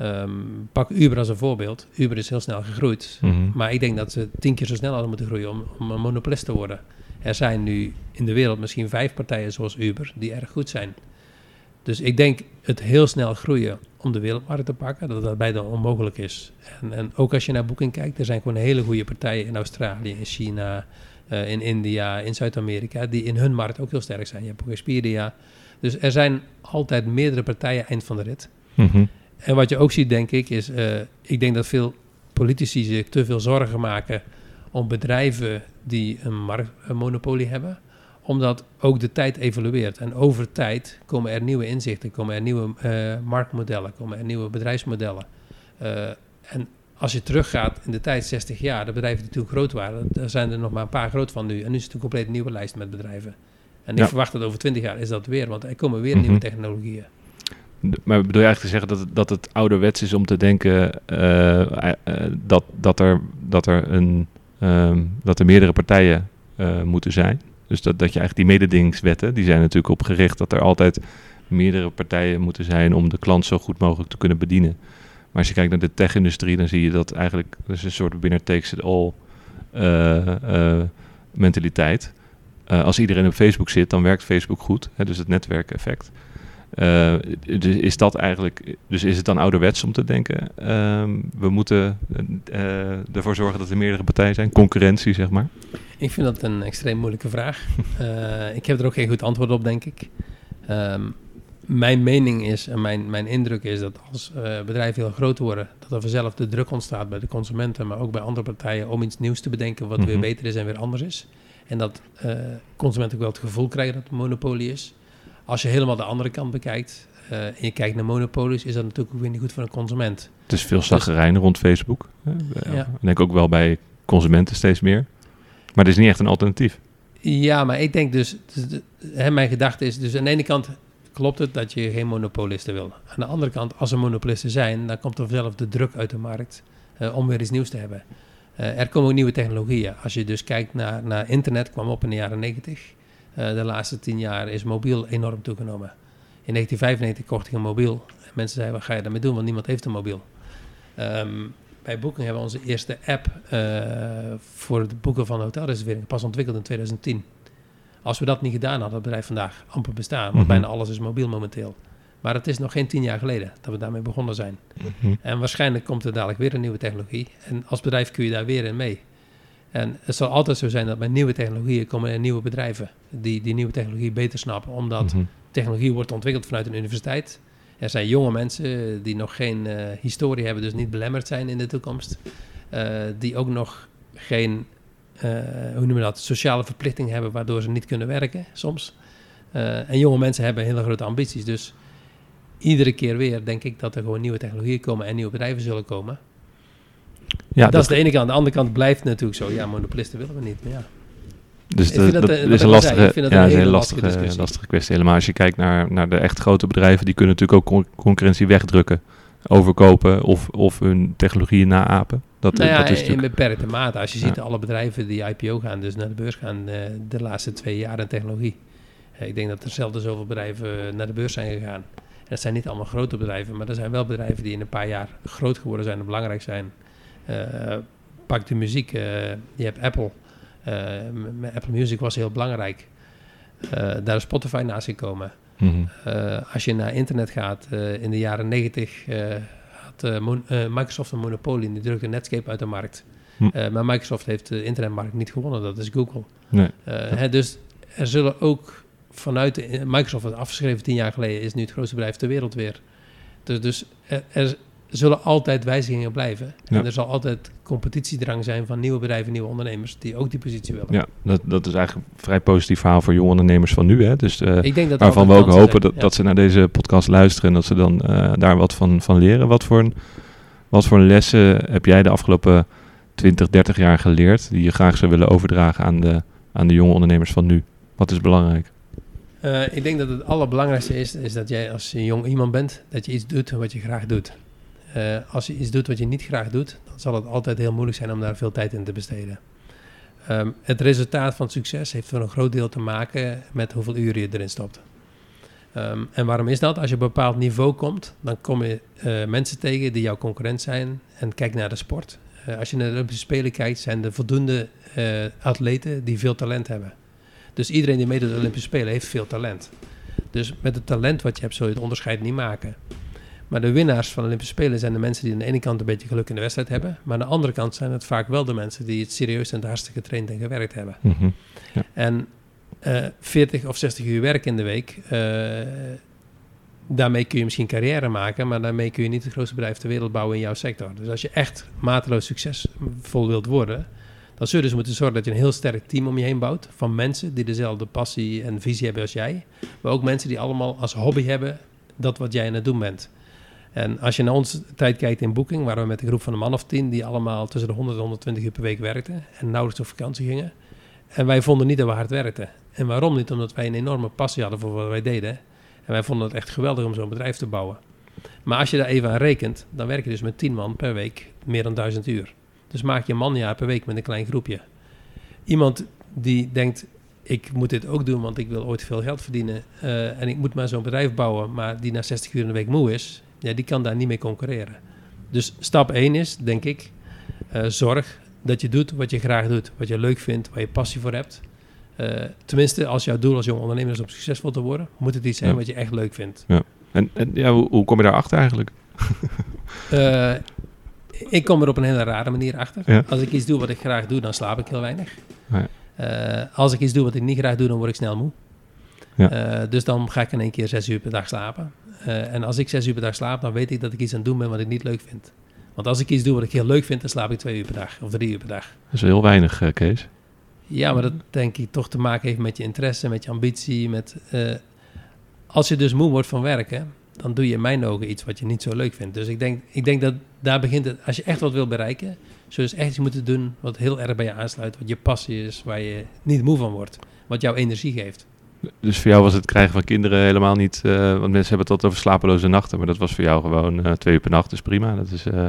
Um, pak Uber als een voorbeeld. Uber is heel snel gegroeid, Mm -hmm. maar ik denk dat ze tien keer zo snel hadden moeten groeien om, om een monopolist te worden. Er zijn nu in de wereld misschien vijf partijen zoals Uber die erg goed zijn. Dus ik denk het heel snel groeien om de wereldmarkt te pakken, dat dat bijna onmogelijk is. En, en ook als je naar Booking kijkt, er zijn gewoon hele goede partijen in Australië, in China, uh, in India, in Zuid-Amerika, die in hun markt ook heel sterk zijn. Je hebt ook Expedia. Dus er zijn altijd meerdere partijen eind van de rit. Mm -hmm. En wat je ook ziet, denk ik, is... Uh, ik denk dat veel politici zich te veel zorgen maken... om bedrijven die een marktmonopolie hebben... omdat ook de tijd evolueert. En over tijd komen er nieuwe inzichten... komen er nieuwe uh, marktmodellen... komen er nieuwe bedrijfsmodellen. Uh, en als je teruggaat in de tijd, 60 jaar, de bedrijven die toen groot waren, daar zijn er nog maar een paar groot van nu. En nu is het een compleet nieuwe lijst met bedrijven. En ik Ja. verwacht dat over 20 jaar is dat weer, want er komen weer Mhm. nieuwe technologieën. Maar bedoel je eigenlijk te zeggen dat het, dat het ouderwets is om te denken uh, uh, dat, dat, er, dat, er een, um, dat er meerdere partijen uh, moeten zijn? Dus dat, dat je eigenlijk die mededingingswetten, die zijn natuurlijk op gericht dat er altijd meerdere partijen moeten zijn om de klant zo goed mogelijk te kunnen bedienen. Maar als je kijkt naar de tech-industrie, dan zie je dat eigenlijk dat is een soort winner takes it all mentaliteit. als iedereen op Facebook zit, dan werkt Facebook goed. Hè, dus het netwerkeffect. Dus is dat eigenlijk, dus is het dan ouderwets om te denken, uh, we moeten ervoor zorgen dat er meerdere partijen zijn, concurrentie zeg maar? Ik vind dat een extreem moeilijke vraag. <laughs> Eh, ik heb er ook geen goed antwoord op, denk ik. Um, mijn mening is en mijn, mijn indruk is dat als bedrijven heel groot worden, dat er vanzelf de druk ontstaat bij de consumenten, maar ook bij andere partijen om iets nieuws te bedenken wat mm -hmm. weer beter is en weer anders is. En dat consumenten ook wel het gevoel krijgen dat het een monopolie is. Als je helemaal de andere kant bekijkt uh, en je kijkt naar monopolies, is dat natuurlijk ook weer niet goed voor een consument. Het is veel zaggerijn dus, rond Facebook. Ja. Ik denk ook wel bij consumenten steeds meer. Maar het is niet echt een alternatief. Ja, maar ik denk dus, dus hè, mijn gedachte is dus aan de ene kant klopt het dat je geen monopolisten wil. Aan de andere kant, als er monopolisten zijn, dan komt er zelf de druk uit de markt uh, om weer iets nieuws te hebben. Uh, er komen ook nieuwe technologieën. Als je dus kijkt naar, naar internet, kwam op in de jaren 90. Uh, de laatste tien jaar is mobiel enorm toegenomen. In 1995 kocht ik een mobiel. En mensen zeiden, wat ga je daarmee doen? Want niemand heeft een mobiel. Um, bij Booking hebben we onze eerste app voor het boeken van hotelreserveringen pas ontwikkeld in 2010. Als we dat niet gedaan hadden, had het bedrijf vandaag amper bestaan. Want mm -hmm. bijna alles is mobiel momenteel. Maar het is nog geen tien jaar geleden dat we daarmee begonnen zijn. Mm -hmm. En waarschijnlijk komt er dadelijk weer een nieuwe technologie. En als bedrijf kun je daar weer in mee. En het zal altijd zo zijn dat met nieuwe technologieën komen er nieuwe bedrijven die die nieuwe technologie beter snappen, omdat mm -hmm. technologie wordt ontwikkeld vanuit een universiteit. Er zijn jonge mensen die nog geen uh, historie hebben, dus niet belemmerd zijn in de toekomst, uh, die ook nog geen, hoe noemen we dat, sociale verplichting hebben, waardoor ze niet kunnen werken soms. en jonge mensen hebben hele grote ambities, dus iedere keer weer denk ik dat er gewoon nieuwe technologieën komen en nieuwe bedrijven zullen komen. Ja, dat, dat, is de ene kant. De andere kant blijft natuurlijk zo. Ja, monopolisten willen we niet. Maar ja. Dus de, dat, dat, is een lastige, ja, een hele lastige, lastige, lastige kwestie. Helemaal als je kijkt naar, naar de echt grote bedrijven, die kunnen natuurlijk ook concurrentie wegdrukken. Overkopen of, of hun technologieën naapen. Dat, nou ja, dat is in beperkte mate. Als je ziet alle bedrijven die IPO gaan, dus naar de beurs gaan, uh, de laatste twee jaar in technologie. Ik denk dat er zelden zoveel bedrijven naar de beurs zijn gegaan. En dat zijn niet allemaal grote bedrijven, maar er zijn wel bedrijven die in een paar jaar groot geworden zijn en belangrijk zijn. Uh, pak de muziek. Uh, je hebt Apple. Uh, Apple Music was heel belangrijk. daar is Spotify naast gekomen. Mm -hmm. als je naar internet gaat, in de jaren 90 had Microsoft een monopolie en die drukte Netscape uit de markt. Hm. maar Microsoft heeft de internetmarkt niet gewonnen, dat is Google. Nee. Hè, dus er zullen ook vanuit de, Microsoft, afgeschreven tien jaar geleden, is nu het grootste bedrijf ter wereld weer. Dus, dus er, er, zullen altijd wijzigingen blijven. Ja. En er zal altijd competitiedrang zijn van nieuwe bedrijven, nieuwe ondernemers die ook die positie willen. Ja, dat, dat is eigenlijk een vrij positief verhaal voor jonge ondernemers van nu. Hè? Dus, uh, Ik denk dat waarvan we ook hopen dat, ja. dat ze naar deze podcast luisteren en dat ze dan uh, daar wat van, van leren. Wat voor, een, wat voor lessen heb jij de afgelopen 20, 30 jaar geleerd die je graag zou willen overdragen aan de, aan de jonge ondernemers van nu? Wat is belangrijk? Uh, ik denk dat het allerbelangrijkste is, is dat jij als jong iemand bent, dat je iets doet wat je graag doet. Uh, als je iets doet wat je niet graag doet, dan zal het altijd heel moeilijk zijn om daar veel tijd in te besteden. Um, het resultaat van succes heeft voor een groot deel te maken met hoeveel uren je erin stopt. Um, en waarom is dat? Als je op een bepaald niveau komt, dan kom je uh, mensen tegen die jouw concurrent zijn en kijk naar de sport. Uh, als je naar de Olympische Spelen kijkt, zijn er voldoende atleten die veel talent hebben. Dus iedereen die meedoet aan de Olympische Spelen heeft veel talent. Dus met het talent wat je hebt, zul je het onderscheid niet maken. Maar de winnaars van de Olympische Spelen zijn de mensen die aan de ene kant een beetje geluk in de wedstrijd hebben. Maar aan de andere kant zijn het vaak wel de mensen die het serieus en hartstikke getraind en gewerkt hebben. Mm -hmm. ja. En uh, eh, 40 of 60 uur werk in de week, uh, daarmee kun je misschien carrière maken, maar daarmee kun je niet het grootste bedrijf ter wereld bouwen in jouw sector. Dus als je echt mateloos succesvol wilt worden, dan zul je dus moeten zorgen dat je een heel sterk team om je heen bouwt. Van mensen die dezelfde passie en visie hebben als jij. Maar ook mensen die allemaal als hobby hebben dat wat jij aan het doen bent. En als je naar onze tijd kijkt in Booking, waren we met een groep van een man of tien die allemaal tussen de 100 en 120 uur per week werkten en nauwelijks op vakantie gingen. En wij vonden niet dat we hard werkten. En waarom niet? Omdat wij een enorme passie hadden voor wat wij deden. En wij vonden het echt geweldig om zo'n bedrijf te bouwen. Maar als je daar even aan rekent, dan werk je dus met 10 man per week meer dan 1000 uur. Dus maak je een manjaar per week met een klein groepje. Iemand die denkt, ik moet dit ook doen, want ik wil ooit veel geld verdienen. eh, en ik moet maar zo'n bedrijf bouwen, maar die na 60 uur in de week moe is, ja, die kan daar niet mee concurreren. Dus stap 1 is, denk ik, eh, zorg dat je doet wat je graag doet, wat je leuk vindt, waar je passie voor hebt. Eh, tenminste, als jouw doel als jong ondernemer is om succesvol te worden, moet het iets zijn Ja. wat je echt leuk vindt. En, en ja, hoe, hoe kom je daarachter eigenlijk? <laughs> Eh, ik kom er op een hele rare manier achter. Ja. Als ik iets doe wat ik graag doe, dan slaap ik heel weinig. Ja. Als ik iets doe wat ik niet graag doe, dan word ik snel moe. Ja. Dus dan ga ik in één keer zes uur per dag slapen. Eh, en als ik zes uur per dag slaap, dan weet ik dat ik iets aan het doen ben wat ik niet leuk vind. Want als ik iets doe wat ik heel leuk vind, dan slaap ik twee uur per dag of drie uur per dag. Dat is heel weinig, eh, Kees. Ja, maar dat denk ik toch te maken heeft met je interesse, met je ambitie. Met, eh, als je dus moe wordt van werken, dan doe je in mijn ogen iets wat je niet zo leuk vindt. Dus ik denk, ik denk dat daar begint het. Als je echt wat wil bereiken, zul je dus echt iets moeten doen wat heel erg bij je aansluit. Wat je passie is, waar je niet moe van wordt. Wat jouw energie geeft. Dus voor jou was het krijgen van kinderen helemaal niet... eh, want mensen hebben het altijd over slapeloze nachten. Maar dat was voor jou gewoon eh, twee uur per nacht. Dus prima. Dat is, eh,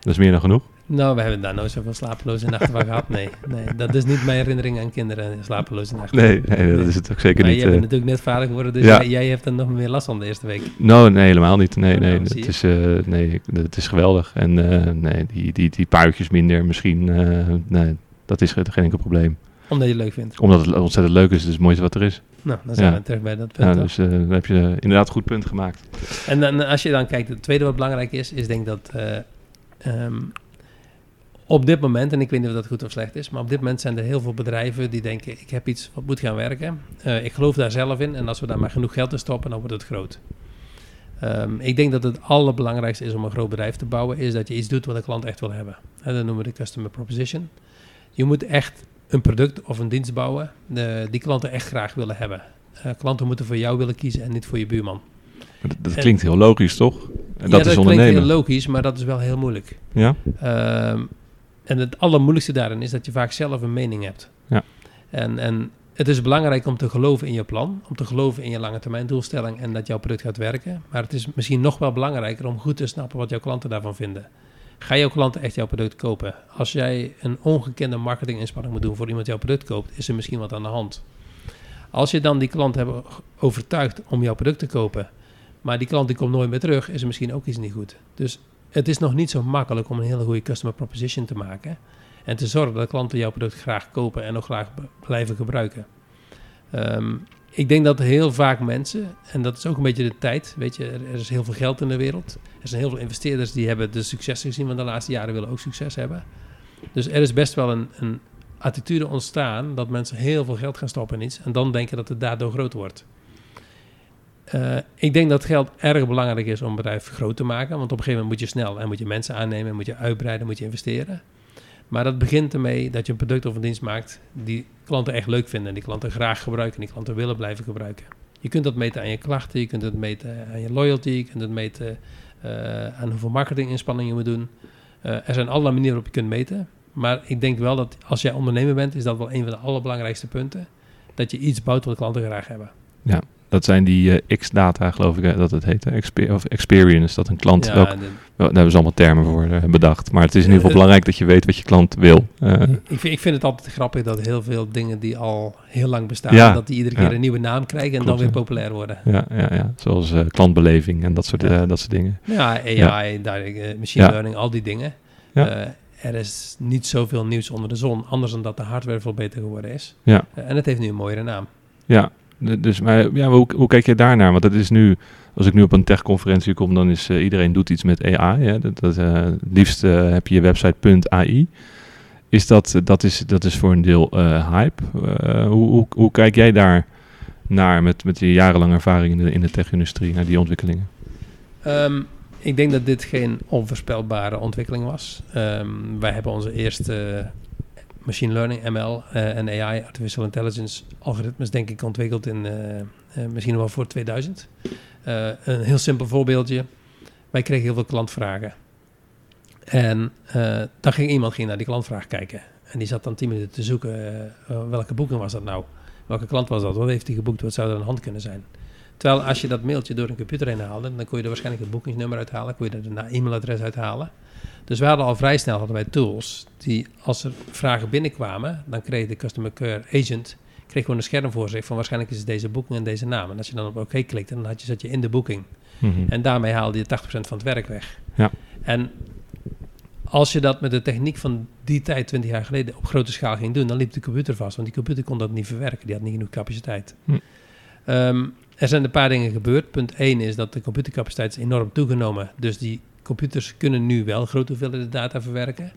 dat is meer dan genoeg. Nou, we hebben daar nooit zoveel slapeloze nachten van gehad. Nee, nee, dat is niet mijn herinnering aan kinderen, slapeloze nachten. Nee, nee, dat is het ook zeker Maar niet. jij bent eh. natuurlijk net vader geworden, dus Ja. jij, jij hebt er nog meer last van de eerste week. No, nee, helemaal niet. Nee, Oh, nee, nou, het je. is, nee, het is geweldig. En nee, die, die, die paar uurtjes minder misschien, nee, dat is geen enkel probleem. Omdat je het leuk vindt. Omdat het ontzettend leuk is, het is het mooiste wat er is. Nou, dan zijn Ja. we terug bij dat punt. Ja, dus eh, dan heb je inderdaad een goed punt gemaakt. En dan, als je dan kijkt, het tweede wat belangrijk is, is denk dat eh, ehm, op dit moment, en ik weet niet of dat goed of slecht is, maar op dit moment zijn er heel veel bedrijven die denken, ik heb iets wat moet gaan werken. Eh, ik geloof daar zelf in en als we daar maar genoeg geld in stoppen, dan wordt het groot. Ehm, ik denk dat het allerbelangrijkste is om een groot bedrijf te bouwen, is dat je iets doet wat de klant echt wil hebben. En dat noemen we de customer proposition. Je moet echt een product of een dienst bouwen eh, die klanten echt graag willen hebben. Eh, klanten moeten voor jou willen kiezen en niet voor je buurman. Dat, dat En- klinkt heel logisch, toch? En ja, dat klinkt heel logisch, maar dat is wel heel moeilijk. Ja? Ehm, en het allermoeilijkste daarin is dat je vaak zelf een mening hebt. Ja. En, en het is belangrijk om te geloven in je plan, om te geloven in je lange termijn doelstelling en dat jouw product gaat werken. Maar het is misschien nog wel belangrijker om goed te snappen wat jouw klanten daarvan vinden. Ga jouw klanten echt jouw product kopen? Als jij een ongekende marketinginspanning moet doen voor iemand jouw product koopt, is er misschien wat aan de hand. Als je dan die klant hebt overtuigd om jouw product te kopen, maar die klant die komt nooit meer terug, is er misschien ook iets niet goed. Dus het is nog niet zo makkelijk om een hele goede customer proposition te maken. En te zorgen dat klanten jouw product graag kopen en ook graag blijven gebruiken. Ehm, ik denk dat heel vaak mensen, en dat is ook een beetje de tijd, weet je, er, is heel veel geld in de wereld. Er zijn heel veel investeerders die hebben de succes gezien van de laatste jaren, willen ook succes hebben. Dus er is best wel een, een attitude ontstaan dat mensen heel veel geld gaan stoppen in iets en dan denken dat het daardoor groot wordt. Eh, ik denk dat geld erg belangrijk is om een bedrijf groot te maken. Want op een gegeven moment moet je snel en moet je mensen aannemen, moet je uitbreiden, moet je investeren. Maar dat begint ermee dat je een product of een dienst maakt die klanten echt leuk vinden. En die klanten graag gebruiken en die klanten willen blijven gebruiken. Je kunt dat meten aan je klachten, je kunt het meten aan je loyalty, je kunt het meten eh, aan hoeveel marketinginspanning je moet doen. Eh, er zijn allerlei manieren waarop je kunt meten. Maar ik denk wel dat als jij ondernemer bent, is dat wel een van de allerbelangrijkste punten. Dat je iets bouwt wat klanten graag hebben. Dat zijn die eh, X-data, geloof ik, hè, dat het heet. hè? Of experience, dat een klant Ja, de- Wel, Daar hebben ze allemaal termen voor eh, bedacht. Maar het is in ieder geval <laughs> belangrijk dat je weet wat je klant wil. Eh, ik, vind, ik vind het altijd grappig dat heel veel dingen die al heel lang bestaan, Ja, dat die iedere keer ja. een nieuwe naam krijgen en Klopt, dan weer populair worden. ja, ja, ja, zoals klantbeleving en dat soort, dat soort dingen. Ja, AI, daar, machine learning, al die dingen. Ja. Er is niet zoveel nieuws onder de zon, anders dan dat de hardware veel beter geworden is. Ja. En het heeft nu een mooiere naam. Ja, dus maar ja, hoe, hoe kijk jij daarnaar? Want dat is nu, als ik nu op een techconferentie kom, dan is eh, iedereen doet iets met AI. Hè? Dat, dat, eh, liefst eh, heb je je website .ai. Is dat, dat, is, dat is voor een deel hype. Hoe, hoe, hoe kijk jij daar naar met, met je jarenlange ervaring in de, in de tech-industrie, naar die ontwikkelingen? Ehm, ik denk dat dit geen onvoorspelbare ontwikkeling was. Ehm, wij hebben onze eerste machine learning, ML eh, en AI, artificial intelligence algoritmes, denk ik, ontwikkeld in eh, eh, misschien wel voor 2000. Eh, een heel simpel voorbeeldje. Wij kregen heel veel klantvragen. En dan ging iemand ging naar die klantvraag kijken. En die zat dan 10 minuten te zoeken. welke boeking was dat nou? Welke klant was dat? Wat heeft hij geboekt? Wat zou er aan de hand kunnen zijn? Terwijl als je dat mailtje door een computer heen haalde, dan kon je er waarschijnlijk het boekingsnummer uithalen, kon je er een e-mailadres uithalen. Dus we hadden al vrij snel hadden wij tools die, als er vragen binnenkwamen, dan kreeg de customer care agent kreeg gewoon een scherm voor zich van waarschijnlijk is het deze boeking en deze naam. En als je dan op oké klikte, dan had je, zat je in de boeking. Mhm. En daarmee haalde je 80% van het werk weg. Ja. En als je dat met de techniek van die tijd, 20 jaar geleden, op grote schaal ging doen, dan liep de computer vast. Want die computer kon dat niet verwerken. Die had niet genoeg capaciteit. Hm. Ehm, er zijn een paar dingen gebeurd. Punt 1 is dat de computercapaciteit is enorm toegenomen. Dus die computers kunnen nu wel grote hoeveelheden data verwerken.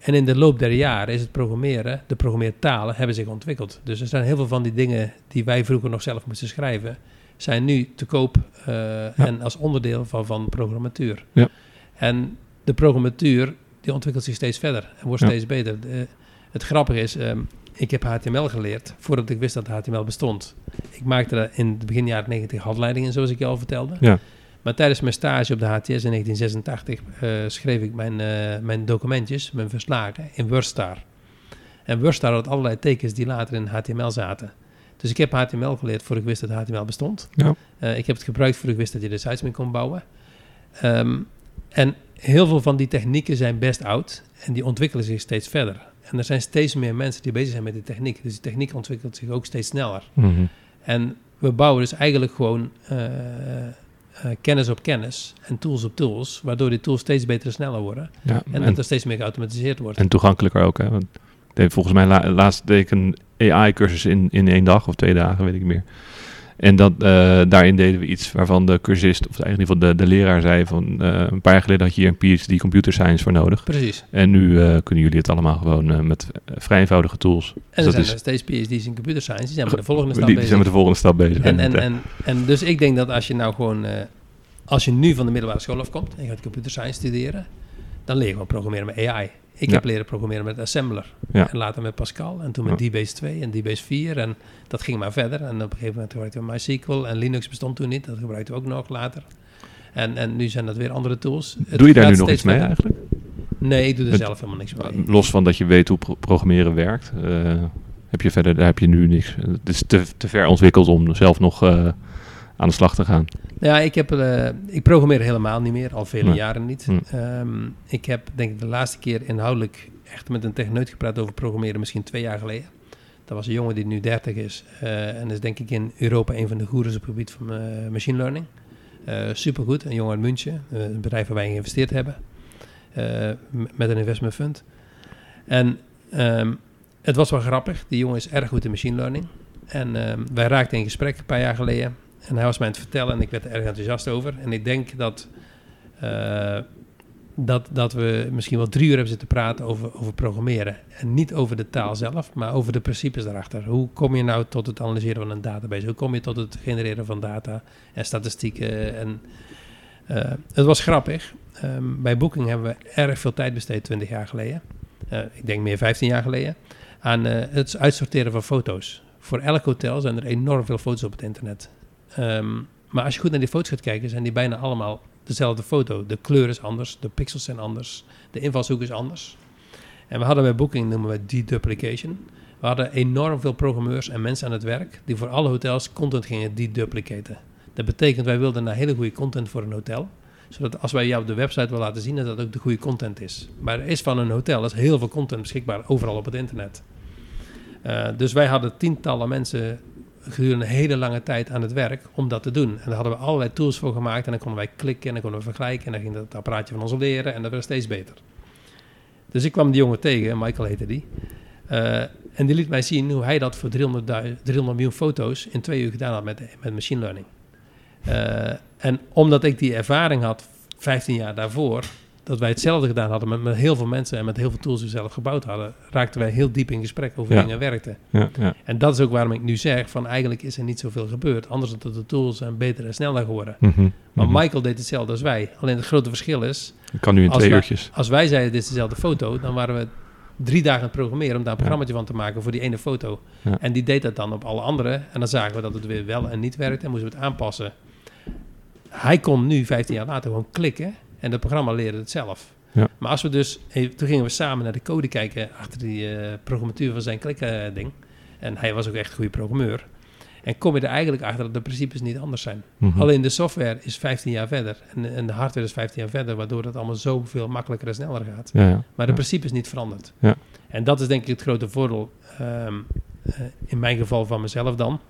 En in de loop der jaren is het programmeren, de programmeertalen hebben zich ontwikkeld. Dus er zijn heel veel van die dingen die wij vroeger nog zelf moesten schrijven, zijn nu te koop eh, en als onderdeel van, van programmatuur. Ja. En de programmatuur die ontwikkelt zich steeds verder en wordt Ja. steeds beter. De- het grappige is, ehm, ik heb HTML geleerd voordat ik wist dat HTML bestond. Ik maakte in het begin jaren 90 handleidingen, zoals ik je al vertelde. Ja. Maar tijdens mijn stage op de HTS in 1986 eh, schreef ik mijn, eh, mijn documentjes, mijn verslagen, in WordStar. En WordStar had allerlei tekens die later in HTML zaten. Dus ik heb HTML geleerd voor ik wist dat HTML bestond. Ja. Eh, ik heb het gebruikt voor ik wist dat je er sites mee kon bouwen. Ehm, en heel veel van die technieken zijn best oud en die ontwikkelen zich steeds verder. En er zijn steeds meer mensen die bezig zijn met die techniek. Dus die techniek ontwikkelt zich ook steeds sneller. Mhm. En we bouwen dus eigenlijk gewoon eh, kennis op kennis en tools op tools, waardoor die tools steeds beter en sneller worden. Ja, En, en, dat er steeds meer geautomatiseerd wordt. en toegankelijker ook. Hè? Want volgens mij la- laatst deed ik een AI-cursus in, in één dag of twee dagen, weet ik meer. En dat, eh, daarin deden we iets waarvan de cursist, of eigenlijk in ieder geval de, de leraar zei van... eh, een paar jaar geleden had je hier een PhD Computer Science voor nodig. Precies. En nu eh, kunnen jullie het allemaal gewoon met vrij eenvoudige tools. En Dus er dat zijn is- steeds PhD's in computer science, die zijn met de volgende die, stap die bezig. zijn met de volgende stap bezig. En, en, en, en dus ik denk dat als je nou gewoon, als je nu van de middelbare school afkomt en je gaat computer science studeren, dan leer je gewoon programmeren met AI. Ik Ja. heb leren programmeren met Assembler Ja. en later met Pascal en toen met. DBase 2 en DBase 4 en dat ging maar verder. En op een gegeven moment gebruikten we MySQL en Linux bestond toen niet, dat gebruikten we ook nog later. En, en nu zijn dat weer andere tools. Het Doe je daar nu nog iets mee verder. eigenlijk? Nee, ik doe er Het- zelf helemaal niks mee. Los van dat je weet hoe pro- programmeren werkt, eh, heb je verder, daar heb je nu niks. Het is te, te ver ontwikkeld om zelf nog eh, aan de slag te gaan. Ja, ik, heb, eh, ik programmeer helemaal niet meer, al vele Nee. jaren niet. Hm. Ehm, ik heb denk ik de laatste keer inhoudelijk echt met een techneut gepraat over programmeren, misschien twee jaar geleden. Dat was een jongen die nu 30 is eh, en is denk ik in Europa een van de goeroes op het gebied van eh, machine learning. Supergoed, een jongen uit München, een bedrijf waar wij in geïnvesteerd hebben, met een investment fund. En ehm, het was wel grappig, die jongen is erg goed in machine learning. En ehm, wij raakten in gesprek een paar jaar geleden. En hij was mij aan het vertellen en ik werd er erg enthousiast over. En ik denk dat, eh, dat, dat we misschien wel drie uur hebben zitten praten over, over programmeren. En niet over de taal zelf, maar over de principes daarachter. Hoe kom je nou tot het analyseren van een database? Hoe kom je tot het genereren van data en statistieken? En, eh, het was grappig. Ehm, bij Booking hebben we erg veel tijd besteed 20 jaar geleden. Eh, ik denk meer 15 jaar geleden. Aan het uitsorteren van foto's. Voor elk hotel zijn er enorm veel foto's op het internet. Ehm, maar als je goed naar die foto's gaat kijken, zijn die bijna allemaal dezelfde foto. De kleur is anders, de pixels zijn anders, de invalshoek is anders. En we hadden bij Booking, noemen we deduplication. We hadden enorm veel programmeurs en mensen aan het werk die voor alle hotels content gingen deduplicaten. Dat betekent, wij wilden naar hele goede content voor een hotel. Zodat als wij jou op de website willen laten zien, dat dat ook de goede content is. Maar er is van een hotel, is heel veel content beschikbaar overal op het internet. Eh, dus wij hadden tientallen mensen gedurende een hele lange tijd aan het werk om dat te doen. En daar hadden we allerlei tools voor gemaakt. En dan konden wij klikken en dan konden we vergelijken. En dan ging dat apparaatje van ons leren en dat werd steeds beter. Dus ik kwam die jongen tegen, Michael heette die. Eh, en die liet mij zien hoe hij dat voor 300, 300 miljoen foto's in twee uur gedaan had met, met machine learning. Eh, en omdat ik die ervaring had, 15 jaar daarvoor, dat wij hetzelfde gedaan hadden met, met heel veel mensen en met heel veel tools die we zelf gebouwd hadden, raakten wij heel diep in gesprek over Ja. hoe dingen werkten. Ja, ja. En dat is ook waarom ik nu zeg van eigenlijk is er niet zoveel gebeurd. Anders dan de tools zijn beter en sneller geworden. Mhm, Maar mhm. Michael deed hetzelfde als wij. Alleen het grote verschil is, Dat kan nu in twee wij- uurtjes. als wij zeiden dit is dezelfde foto, dan waren we drie dagen aan het programmeren om daar een programmaatje van te maken voor die ene foto. En die deed dat dan op alle andere. En dan zagen we dat het weer wel en niet werkte en moesten we het aanpassen. Hij kon nu, 15 jaar later, gewoon klikken en het programma leerde het zelf. Ja. Maar als we dus, toen gingen we samen naar de code kijken achter die eh, programmatuur van zijn klikding. en hij was ook echt een goede programmeur. En kom je er eigenlijk achter dat de principes niet anders zijn. Mhm. Alleen de software is 15 jaar verder en, en de hardware is 15 jaar verder, waardoor het allemaal zoveel makkelijker en sneller gaat. Ja, ja. Maar de principes niet veranderd. Ja. En dat is denk ik het grote voordeel, ehm, eh, in mijn geval van mezelf dan,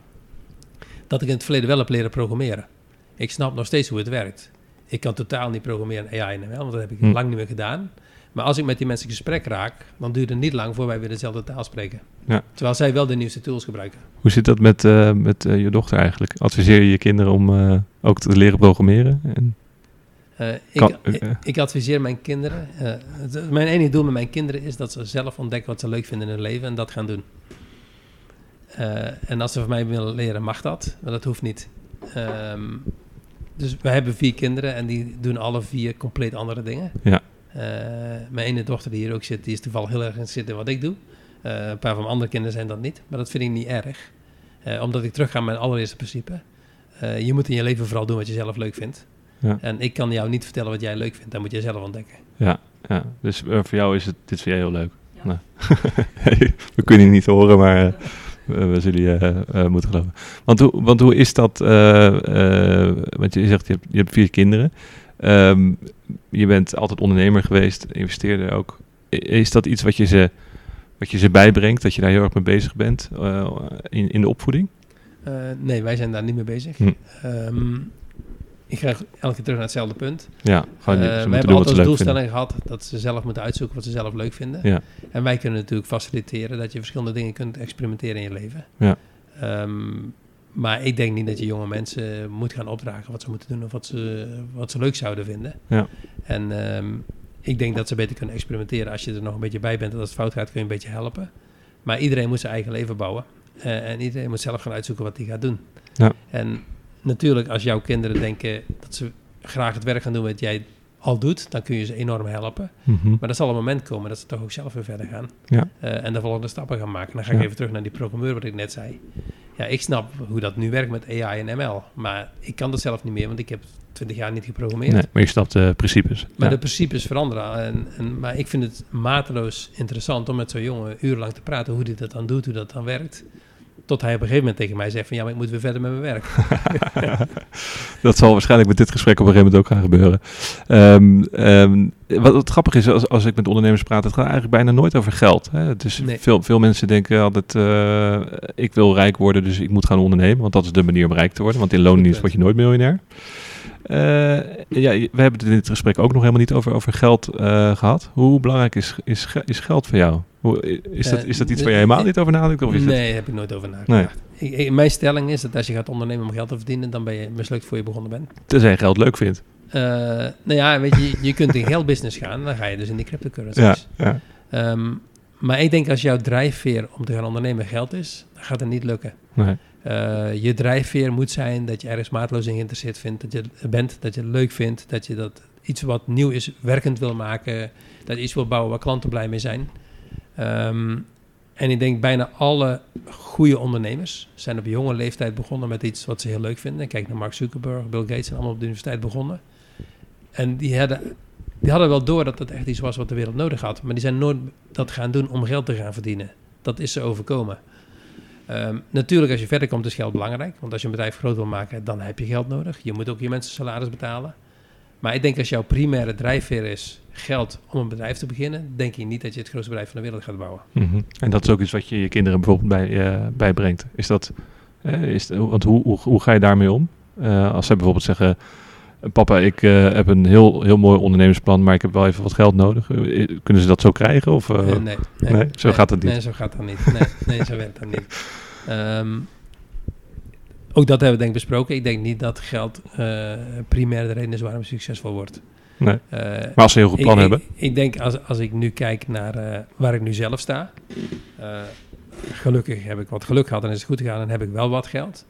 dat ik in het verleden wel heb leren programmeren. Ik snap nog steeds hoe het werkt. Ik kan totaal niet programmeren AI en ML, want dat heb ik Hm. lang niet meer gedaan. Maar als ik met die mensen in gesprek raak, dan duurt het niet lang voor wij weer dezelfde taal spreken. Ja. Terwijl zij wel de nieuwste tools gebruiken. Hoe zit dat met, eh, met eh, je dochter eigenlijk? Adviseer je je kinderen om eh, ook te leren programmeren? En, ik, Kan- ik, ik adviseer mijn kinderen. het- mijn enige doel met mijn kinderen is dat ze zelf ontdekken wat ze leuk vinden in hun leven en dat gaan doen. En als ze van mij willen leren, mag dat, maar dat hoeft niet. Ehm, dus we hebben vier kinderen en die doen alle vier compleet andere dingen. Ja. Eh, mijn ene dochter die hier ook zit, die is toevallig heel erg in zitten wat ik doe. Eh, een paar van mijn andere kinderen zijn dat niet, maar dat vind ik niet erg. Eh, omdat ik terug ga naar mijn allereerste principe. Eh, je moet in je leven vooral doen wat je zelf leuk vindt. Ja. En ik kan jou niet vertellen wat jij leuk vindt. Dat moet jij zelf ontdekken. ja, ja, dus voor jou is het, dit vind jij heel leuk. Nou. <laughs> we kunnen je niet horen, maar we, we zullen je eh, eh, moeten geloven. Want hoe, want hoe is dat? eh, eh, want je zegt, je hebt, je hebt vier kinderen. Ehm, je bent altijd ondernemer geweest, investeerder ook. Is dat iets wat je ze, wat je ze bijbrengt, dat je daar heel erg mee bezig bent eh, in, in de opvoeding? Eh, nee, wij zijn daar niet mee bezig. Hm. Ehm, ik ga elke keer terug naar hetzelfde punt. Ja, gewoon Eh, we hebben doen altijd als leuk vinden. doelstelling gehad dat ze zelf moeten uitzoeken wat ze zelf leuk vinden. Ja. En wij kunnen natuurlijk faciliteren dat je verschillende dingen kunt experimenteren in je leven. Ja. Ehm, maar ik denk niet dat je jonge mensen moet gaan opdragen wat ze moeten doen of wat ze, wat ze leuk zouden vinden. Ja. En ehm, ik denk dat ze beter kunnen experimenteren. Als je er nog een beetje bij bent en als het fout gaat, kun je een beetje helpen. Maar iedereen moet zijn eigen leven bouwen. Eh, en iedereen moet zelf gaan uitzoeken wat hij gaat doen. Ja. En natuurlijk, als jouw kinderen denken dat ze graag het werk gaan doen wat jij al doet, dan kun je ze enorm helpen. Mhm. Maar er zal een moment komen dat ze toch ook zelf weer verder gaan. Ja. Eh, en de volgende stappen gaan maken. Dan ga ik Ja. even terug naar die programmeur wat ik net zei. Ja, ik snap hoe dat nu werkt met AI en ML. Maar ik kan dat zelf niet meer, want ik heb 20 jaar niet geprogrammeerd. Nee, maar je snapt de principes. Maar Ja. de principes veranderen. En, en, maar ik vind het mateloos interessant om met zo'n jongen urenlang te praten hoe hij dat dan doet, hoe dat dan werkt. Tot hij op een gegeven moment tegen mij zegt van ja, maar ik moet weer verder met mijn werk. <laughs> Dat zal waarschijnlijk met dit gesprek op een gegeven moment ook gaan gebeuren. Ehm, ehm, wat, wat grappig is, als, als ik met ondernemers praat, het gaat eigenlijk bijna nooit over geld. Hè? Het is Nee. veel, veel mensen denken altijd, eh, ik wil rijk worden, dus ik moet gaan ondernemen. Want dat is de manier om rijk te worden. Want in loondienst word je nooit miljonair. Eh, ja, we hebben het in dit gesprek ook nog helemaal niet over, over geld eh, gehad. Hoe belangrijk is, is, is geld voor jou? Hoe, is, dat, Eh, is dat iets de- waar je helemaal niet over nadenkt? Of is nee, daar heb ik nooit over nagedacht. Ik- ik- mijn stelling is dat als je gaat ondernemen om geld te verdienen, dan ben je mislukt voor je begonnen bent. Tenzij je geld leuk vindt. Eh, nou ja, weet je, je kunt in geldbusiness gaan, dan ga je dus in die cryptocurrencies. Ja, ja. Ehm, maar ik denk als jouw drijfveer om te gaan ondernemen geld is, dan gaat het niet lukken. Nee. Eh, je drijfveer moet zijn dat je ergens maatloos in geïnteresseerd vindt, dat je bent, dat je het leuk vindt, dat je dat iets wat nieuw is werkend wil maken, dat je iets wil bouwen waar klanten blij mee zijn. Ehm, en ik denk bijna alle goede ondernemers zijn op jonge leeftijd begonnen met iets wat ze heel leuk vinden. Kijk naar Mark Zuckerberg, Bill Gates zijn allemaal op de universiteit begonnen. En die hadden, die hadden wel door dat het echt iets was wat de wereld nodig had. Maar die zijn nooit dat gaan doen om geld te gaan verdienen. Dat is ze overkomen. Ehm, natuurlijk, als je verder komt, is geld belangrijk. Want als je een bedrijf groot wil maken, dan heb je geld nodig. Je moet ook je mensen salaris betalen. Maar ik denk als jouw primaire drijfveer is geld om een bedrijf te beginnen, denk je niet dat je het grootste bedrijf van de wereld gaat bouwen. Mhm. En dat is ook iets wat je je kinderen bijvoorbeeld bij, eh, bijbrengt. Is dat, eh, is, want hoe, hoe, hoe ga je daarmee om? Eh, als zij bijvoorbeeld zeggen, papa, ik heb een heel, heel mooi ondernemersplan, maar ik heb wel even wat geld nodig. Kunnen ze dat zo krijgen? Of, Eh, nee, nee, zo gaat dat niet. Nee, zo gaat dat niet. Nee, nee zo werkt dat niet. <laughs> Ehm, ook dat hebben we denk ik besproken. Ik denk niet dat geld eh primair de reden is waarom je succesvol wordt. Nee. Eh, Maar als ze een heel goed plan ik, hebben. Ik, ik denk als, als ik nu kijk naar eh, waar ik nu zelf sta. gelukkig heb ik wat geluk gehad en is het goed gegaan en heb ik wel wat geld.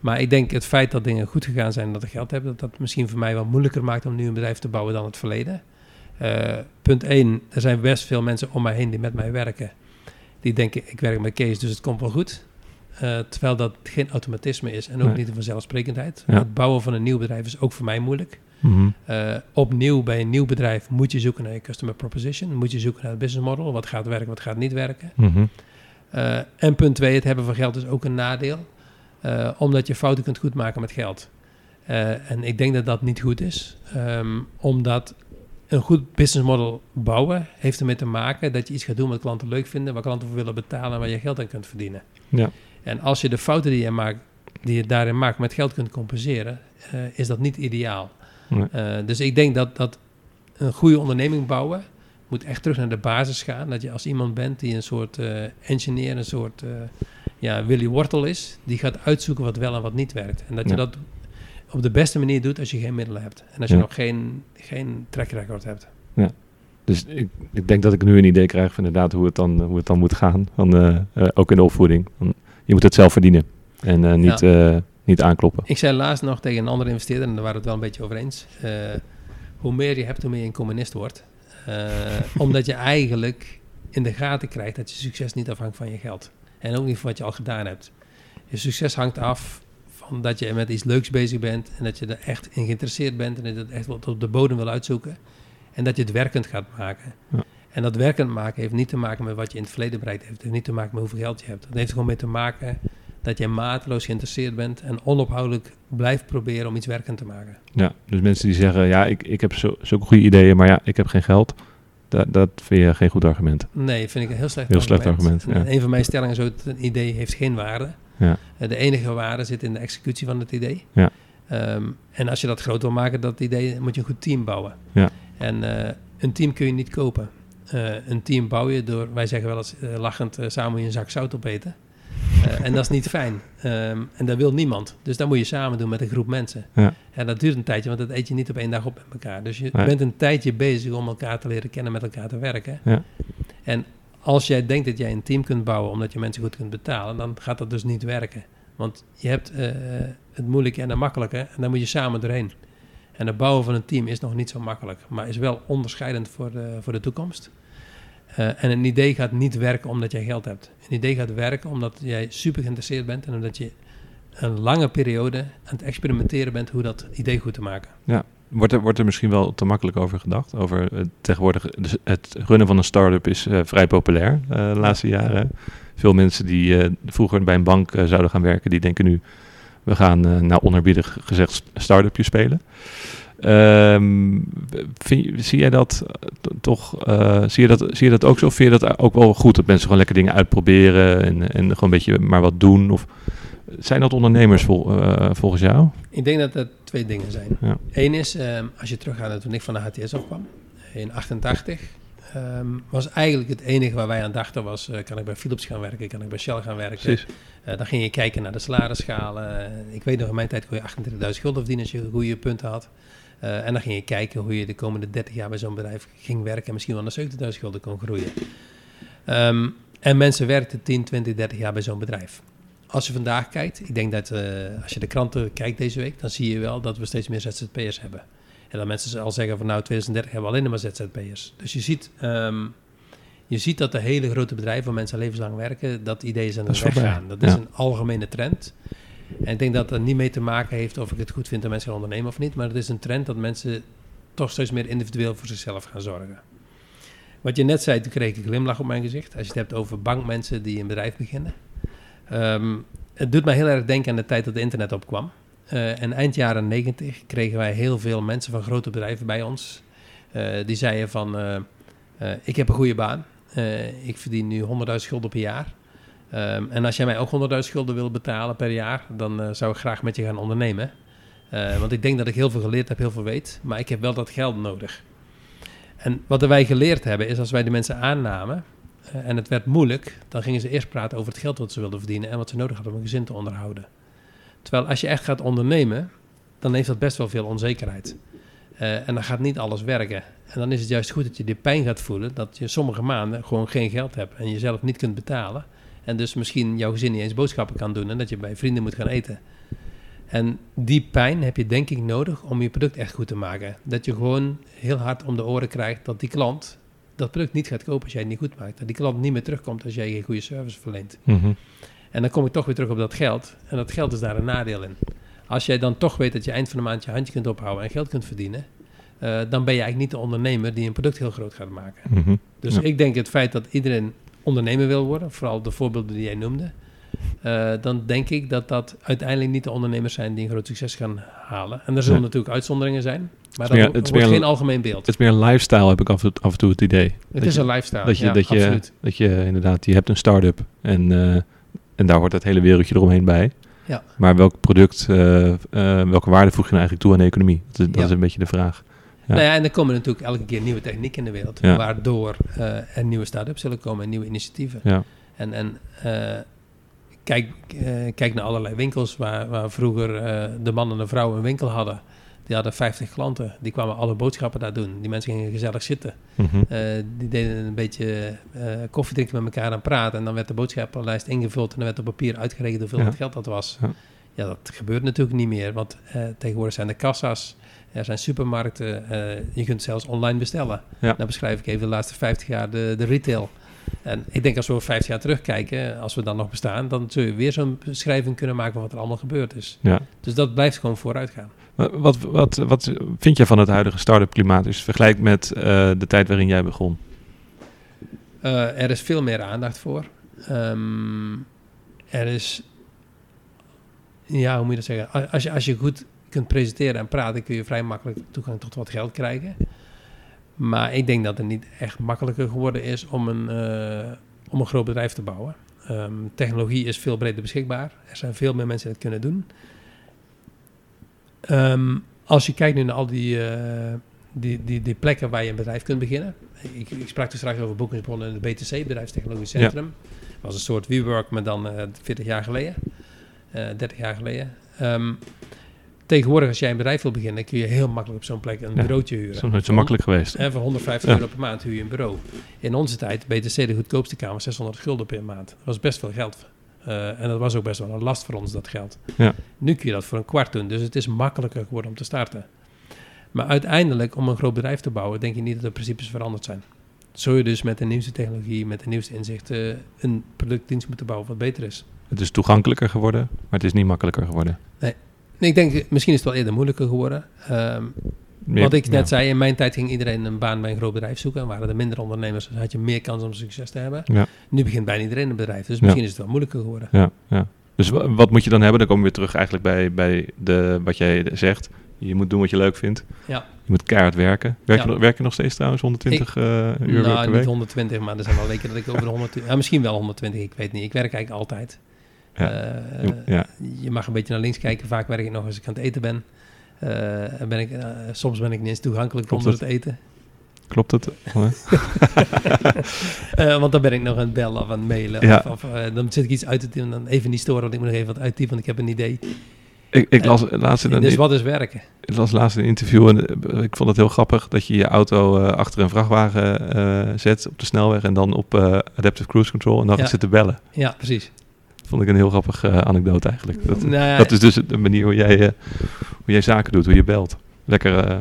Maar ik denk het feit dat dingen goed gegaan zijn en dat ik geld heb, dat dat misschien voor mij wat moeilijker maakt om nu een bedrijf te bouwen dan het verleden. Punt 1, er zijn best veel mensen om mij heen die met mij werken. Die denken, ik werk met Kees, dus het komt wel goed. Eh, terwijl dat geen automatisme is en ook Nee. niet een vanzelfsprekendheid. Ja. Het bouwen van een nieuw bedrijf is ook voor mij moeilijk. Mhm. Uh, opnieuw bij een nieuw bedrijf moet je zoeken naar je customer proposition. Moet je zoeken naar het business model. Wat gaat werken, wat gaat niet werken. Mhm. Uh, en punt twee, het hebben van geld is ook een nadeel. eh, omdat je fouten kunt goedmaken met geld. Eh, en ik denk dat dat niet goed is, Ehm, omdat een goed business model bouwen heeft ermee te maken dat je iets gaat doen wat klanten leuk vinden, waar klanten voor willen betalen en waar je geld aan kunt verdienen. Ja. En als je de fouten die je, maakt, die je daarin maakt met geld kunt compenseren, eh, is dat niet ideaal. Nee. Eh, dus ik denk dat, dat een goede onderneming bouwen moet echt terug naar de basis gaan. Dat je als iemand bent die een soort eh, engineer, een soort ja, Willy Wortel is, die gaat uitzoeken wat wel en wat niet werkt. En dat je Ja. dat op de beste manier doet als je geen middelen hebt. En als je Ja. nog geen, geen track record hebt. Dus ik, ik denk dat ik nu een idee krijg van inderdaad hoe het dan, hoe het dan moet gaan. Van, ook in de opvoeding. Van, je moet het zelf verdienen. En eh, niet, eh, niet aankloppen. Ik zei laatst nog tegen een andere investeerder, en daar waren we het wel een beetje over eens. eh, hoe meer je hebt, hoe meer je een communist wordt. <laughs> Omdat je eigenlijk in de gaten krijgt dat je succes niet afhangt van je geld. En ook niet van wat je al gedaan hebt. Je succes hangt af van dat je met iets leuks bezig bent en dat je er echt in geïnteresseerd bent en dat je het echt wat op de bodem wil uitzoeken. En dat je het werkend gaat maken. Ja. En dat werkend maken heeft niet te maken met wat je in het verleden bereikt heeft. Het heeft niet te maken met hoeveel geld je hebt. Het heeft er gewoon mee te maken dat je mateloos geïnteresseerd bent en onophoudelijk blijft proberen om iets werkend te maken. Ja, dus mensen die zeggen, ja, ik, ik heb zo, zulke goede ideeën, maar ja, ik heb geen geld. Da, dat vind je geen goed argument. Nee, vind ik een heel slecht Heel slecht argument, En ja. Een van mijn stellingen is ook, dat een idee heeft geen waarde. Ja. Eh, De enige waarde zit in de executie van het idee. Ja. Ehm, en als je dat groot wil maken, dat idee, moet je een goed team bouwen. Ja. En eh, een team kun je niet kopen. Eh, een team bouw je door, wij zeggen wel eens eh, lachend, eh, samen je een zak zout opeten. En dat is niet fijn. Ehm, en dat wil niemand. Dus dat moet je samen doen met een groep mensen. Ja. En dat duurt een tijdje, want dat eet je niet op één dag op met elkaar. Dus je Nee. bent een tijdje bezig om elkaar te leren kennen, met elkaar te werken. Ja. En als jij denkt dat jij een team kunt bouwen omdat je mensen goed kunt betalen, dan gaat dat dus niet werken. Want je hebt het moeilijke en het makkelijke en daar moet je samen doorheen. En het bouwen van een team is nog niet zo makkelijk, maar is wel onderscheidend voor de, voor de toekomst. Eh, en een idee gaat niet werken omdat jij geld hebt. Een idee gaat werken omdat jij super geïnteresseerd bent en omdat je een lange periode aan het experimenteren bent hoe dat idee goed te maken. Wordt er, wordt er misschien wel te makkelijk over gedacht? Over eh, tegenwoordig, dus het runnen van een start-up is eh, vrij populair de laatste jaren. Veel mensen die vroeger bij een bank zouden gaan werken, die denken nu, we gaan nou onerbiedig gezegd st- start-upje spelen. Ehm, vind zie jij dat eh, toch, eh, zie, je dat, zie je dat ook zo? Of vind je dat ook wel goed dat mensen gewoon lekker dingen uitproberen en, en gewoon een beetje maar wat doen? Of zijn dat ondernemers vol, eh, volgens jou? Ik denk dat er twee dingen zijn. Ja. Eén is, ehm, als je teruggaat naar toen ik van de HTS afkwam, in 88, ehm, was eigenlijk het enige waar wij aan dachten was, kan ik bij Philips gaan werken, kan ik bij Shell gaan werken. Dan ging je kijken naar de salarisschalen. Ik weet nog, in mijn tijd kon je 28.000 gulden verdienen als je goede punten had. Eh, en dan ging je kijken hoe je de komende 30 jaar bij zo'n bedrijf ging werken en misschien wel naar 70.000 gulden kon groeien. Ehm, en mensen werkten 10, 20, 30 jaar bij zo'n bedrijf. Als je vandaag kijkt, ik denk dat eh, als je de kranten kijkt deze week, dan zie je wel dat we steeds meer ZZP'ers hebben. En dat mensen al zeggen van nou 2030 hebben we alleen maar ZZP'ers. Dus je ziet, ehm, je ziet dat de hele grote bedrijven waar mensen levenslang werken, dat ideeën zijn aan voorbij, weggaan. Dat is ja. een algemene trend. En ik denk dat dat niet mee te maken heeft of ik het goed vind dat mensen gaan ondernemen of niet. Maar het is een trend dat mensen toch steeds meer individueel voor zichzelf gaan zorgen. Wat je net zei, toen kreeg ik een glimlach op mijn gezicht. Als je het hebt over bankmensen die een bedrijf beginnen. Ehm, het doet mij heel erg denken aan de tijd dat het internet opkwam. Eh, en eind jaren 90 kregen wij heel veel mensen van grote bedrijven bij ons. Eh, die zeiden van, eh, ik heb een goede baan. Ik verdien nu 100.000 gulden per jaar. Ehm, en als jij mij ook 100.000 gulden wil betalen per jaar, dan eh, zou ik graag met je gaan ondernemen. Eh, want ik denk dat ik heel veel geleerd heb, heel veel weet. Maar ik heb wel dat geld nodig. En wat wij geleerd hebben, is als wij de mensen aannamen eh, en het werd moeilijk, dan gingen ze eerst praten over het geld wat ze wilden verdienen en wat ze nodig hadden om een gezin te onderhouden. Terwijl als je echt gaat ondernemen, dan heeft dat best wel veel onzekerheid. En dan gaat niet alles werken. En dan is het juist goed dat je die pijn gaat voelen, dat je sommige maanden gewoon geen geld hebt en jezelf niet kunt betalen. En dus misschien jouw gezin niet eens boodschappen kan doen en dat je bij vrienden moet gaan eten. En die pijn heb je denk ik nodig om je product echt goed te maken. Dat je gewoon heel hard om de oren krijgt dat die klant dat product niet gaat kopen als jij het niet goed maakt. Dat die klant niet meer terugkomt als jij geen goede service verleent. Mhm. En dan kom ik toch weer terug op dat geld. En dat geld is daar een nadeel in. Als jij dan toch weet dat je eind van de maand je handje kunt ophouden en geld kunt verdienen, eh, dan ben je eigenlijk niet de ondernemer die een product heel groot gaat maken. Mhm. Dus Ja. ik denk het feit dat iedereen ondernemer wil worden, vooral de voorbeelden die jij noemde, eh, dan denk ik dat dat uiteindelijk niet de ondernemers zijn die een groot succes gaan halen. En er zullen natuurlijk uitzonderingen zijn, maar dat het is wordt meer- geen algemeen beeld. Het is meer een lifestyle, heb ik af en, af en toe het idee. Het dat is je- een lifestyle, Dat je, ja, dat, je, absoluut. dat je inderdaad, je hebt een start-up en, eh, en daar hoort het hele wereldje eromheen bij. Ja. Maar welk product, eh, welke waarde voeg je nou eigenlijk toe aan de economie? Dat is, dat Ja. is een beetje de vraag. Nou ja, en er komen natuurlijk elke keer nieuwe technieken in de wereld, waardoor eh, er nieuwe start-ups zullen komen en nieuwe initiatieven. Ja, En, en eh, kijk, eh, kijk naar allerlei winkels waar, waar vroeger de man en de vrouw een winkel hadden. Die hadden 50 klanten, die kwamen alle boodschappen daar doen. Die mensen gingen gezellig zitten. Mhm. Die deden een beetje eh, koffie drinken met elkaar en praten. En dan werd de boodschappenlijst ingevuld en dan werd op papier uitgerekend hoeveel Ja. geld dat was. Ja. Ja, dat gebeurt natuurlijk niet meer, want tegenwoordig zijn er kassa's, er zijn supermarkten, eh, je kunt zelfs online bestellen. Ja. Dan beschrijf ik even de laatste 50 jaar de, de retail. En ik denk als we over 50 jaar terugkijken, als we dan nog bestaan, dan zul je weer zo'n beschrijving kunnen maken van wat er allemaal gebeurd is. ja. Dus dat blijft gewoon vooruit gaan. Wat, wat, wat, vind je van het huidige start-up klimaat? Dus vergelijk met eh, de tijd waarin jij begon. Eh, er is veel meer aandacht voor. Ehm, er is, ja, hoe moet je dat zeggen? Als je, als je goed kunt presenteren en praten, kun je vrij makkelijk toegang tot wat geld krijgen. Maar ik denk dat het niet echt makkelijker geworden is om een, eh, om een groot bedrijf te bouwen. Ehm, technologie is veel breder beschikbaar. Er zijn veel meer mensen die het kunnen doen. Ehm, als je kijkt nu naar al die, eh, die, die, die plekken waar je een bedrijf kunt beginnen. Ik, ik sprak dus straks over Boekingsbron en het BTC, Bedrijfstechnologisch Centrum. Dat was een soort WeWork, maar dan eh 40 jaar geleden. eh 30 jaar geleden. Ehm, tegenwoordig, als jij een bedrijf wil beginnen, kun je heel makkelijk op zo'n plek een Ja, bureautje huren. Dat is nooit zo makkelijk geweest. En voor 150 Ja. euro per maand huur je een bureau. In onze tijd, BTC de goedkoopste kamer, 600 gulden per maand. Dat was best veel geld. Eh, en dat was ook best wel een last voor ons, dat geld. Ja. Nu kun je dat voor een kwart doen, dus het is makkelijker geworden om te starten. Maar uiteindelijk, om een groot bedrijf te bouwen, denk je niet dat de principes veranderd zijn. Zul je dus met de nieuwste technologie, met de nieuwste inzichten, een productdienst moeten bouwen wat beter is. Het is toegankelijker geworden, maar het is niet makkelijker geworden. Nee, ik denk, misschien is het wel eerder moeilijker geworden. Meer- wat ik net ja. zei, in mijn tijd ging iedereen een baan bij een groot bedrijf zoeken. En waren er minder ondernemers, dus had je meer kans om succes te hebben. Ja. Nu begint bijna iedereen een bedrijf, dus Ja. misschien is het wel moeilijker geworden. Ja, ja. Dus wa- wat moet je dan hebben? Dan komen we weer terug eigenlijk bij, bij de, wat jij zegt. Je moet doen wat je leuk vindt. Ja. Je moet keihard werken. Werk, Ja. je, nog- werk je nog steeds trouwens 120 eh, uur per nou, niet week? 120, maar er zijn wel weken dat ik over de 120... Ja, misschien wel 120, ik weet niet. Ik werk eigenlijk altijd. Ja. Eh, Je- ja. Je mag een beetje naar links kijken. Vaak werk ik nog als ik aan het eten ben. Eh, en ben ik, eh, soms ben ik niet eens toegankelijk Klopt onder het? het eten. Klopt het? <laughs> Want dan ben ik nog aan het bellen of aan het mailen. Ja. Of, of, dan zit ik iets uit te typen. Dan even niet storen, want ik moet nog even wat uittypen, want ik heb een idee. ik, ik las laatst in een, dus wat is werken? ik las laatst een interview en ik vond het heel grappig dat je je auto achter een vrachtwagen zet op de snelweg en dan op adaptive cruise control en dan Ja. gaat zitten bellen. Ja, precies. Vond ik een heel grappig eh, anekdote eigenlijk. Dat, Nou dat is dus de manier hoe jij, eh, hoe jij zaken doet, hoe je belt. Lekker eh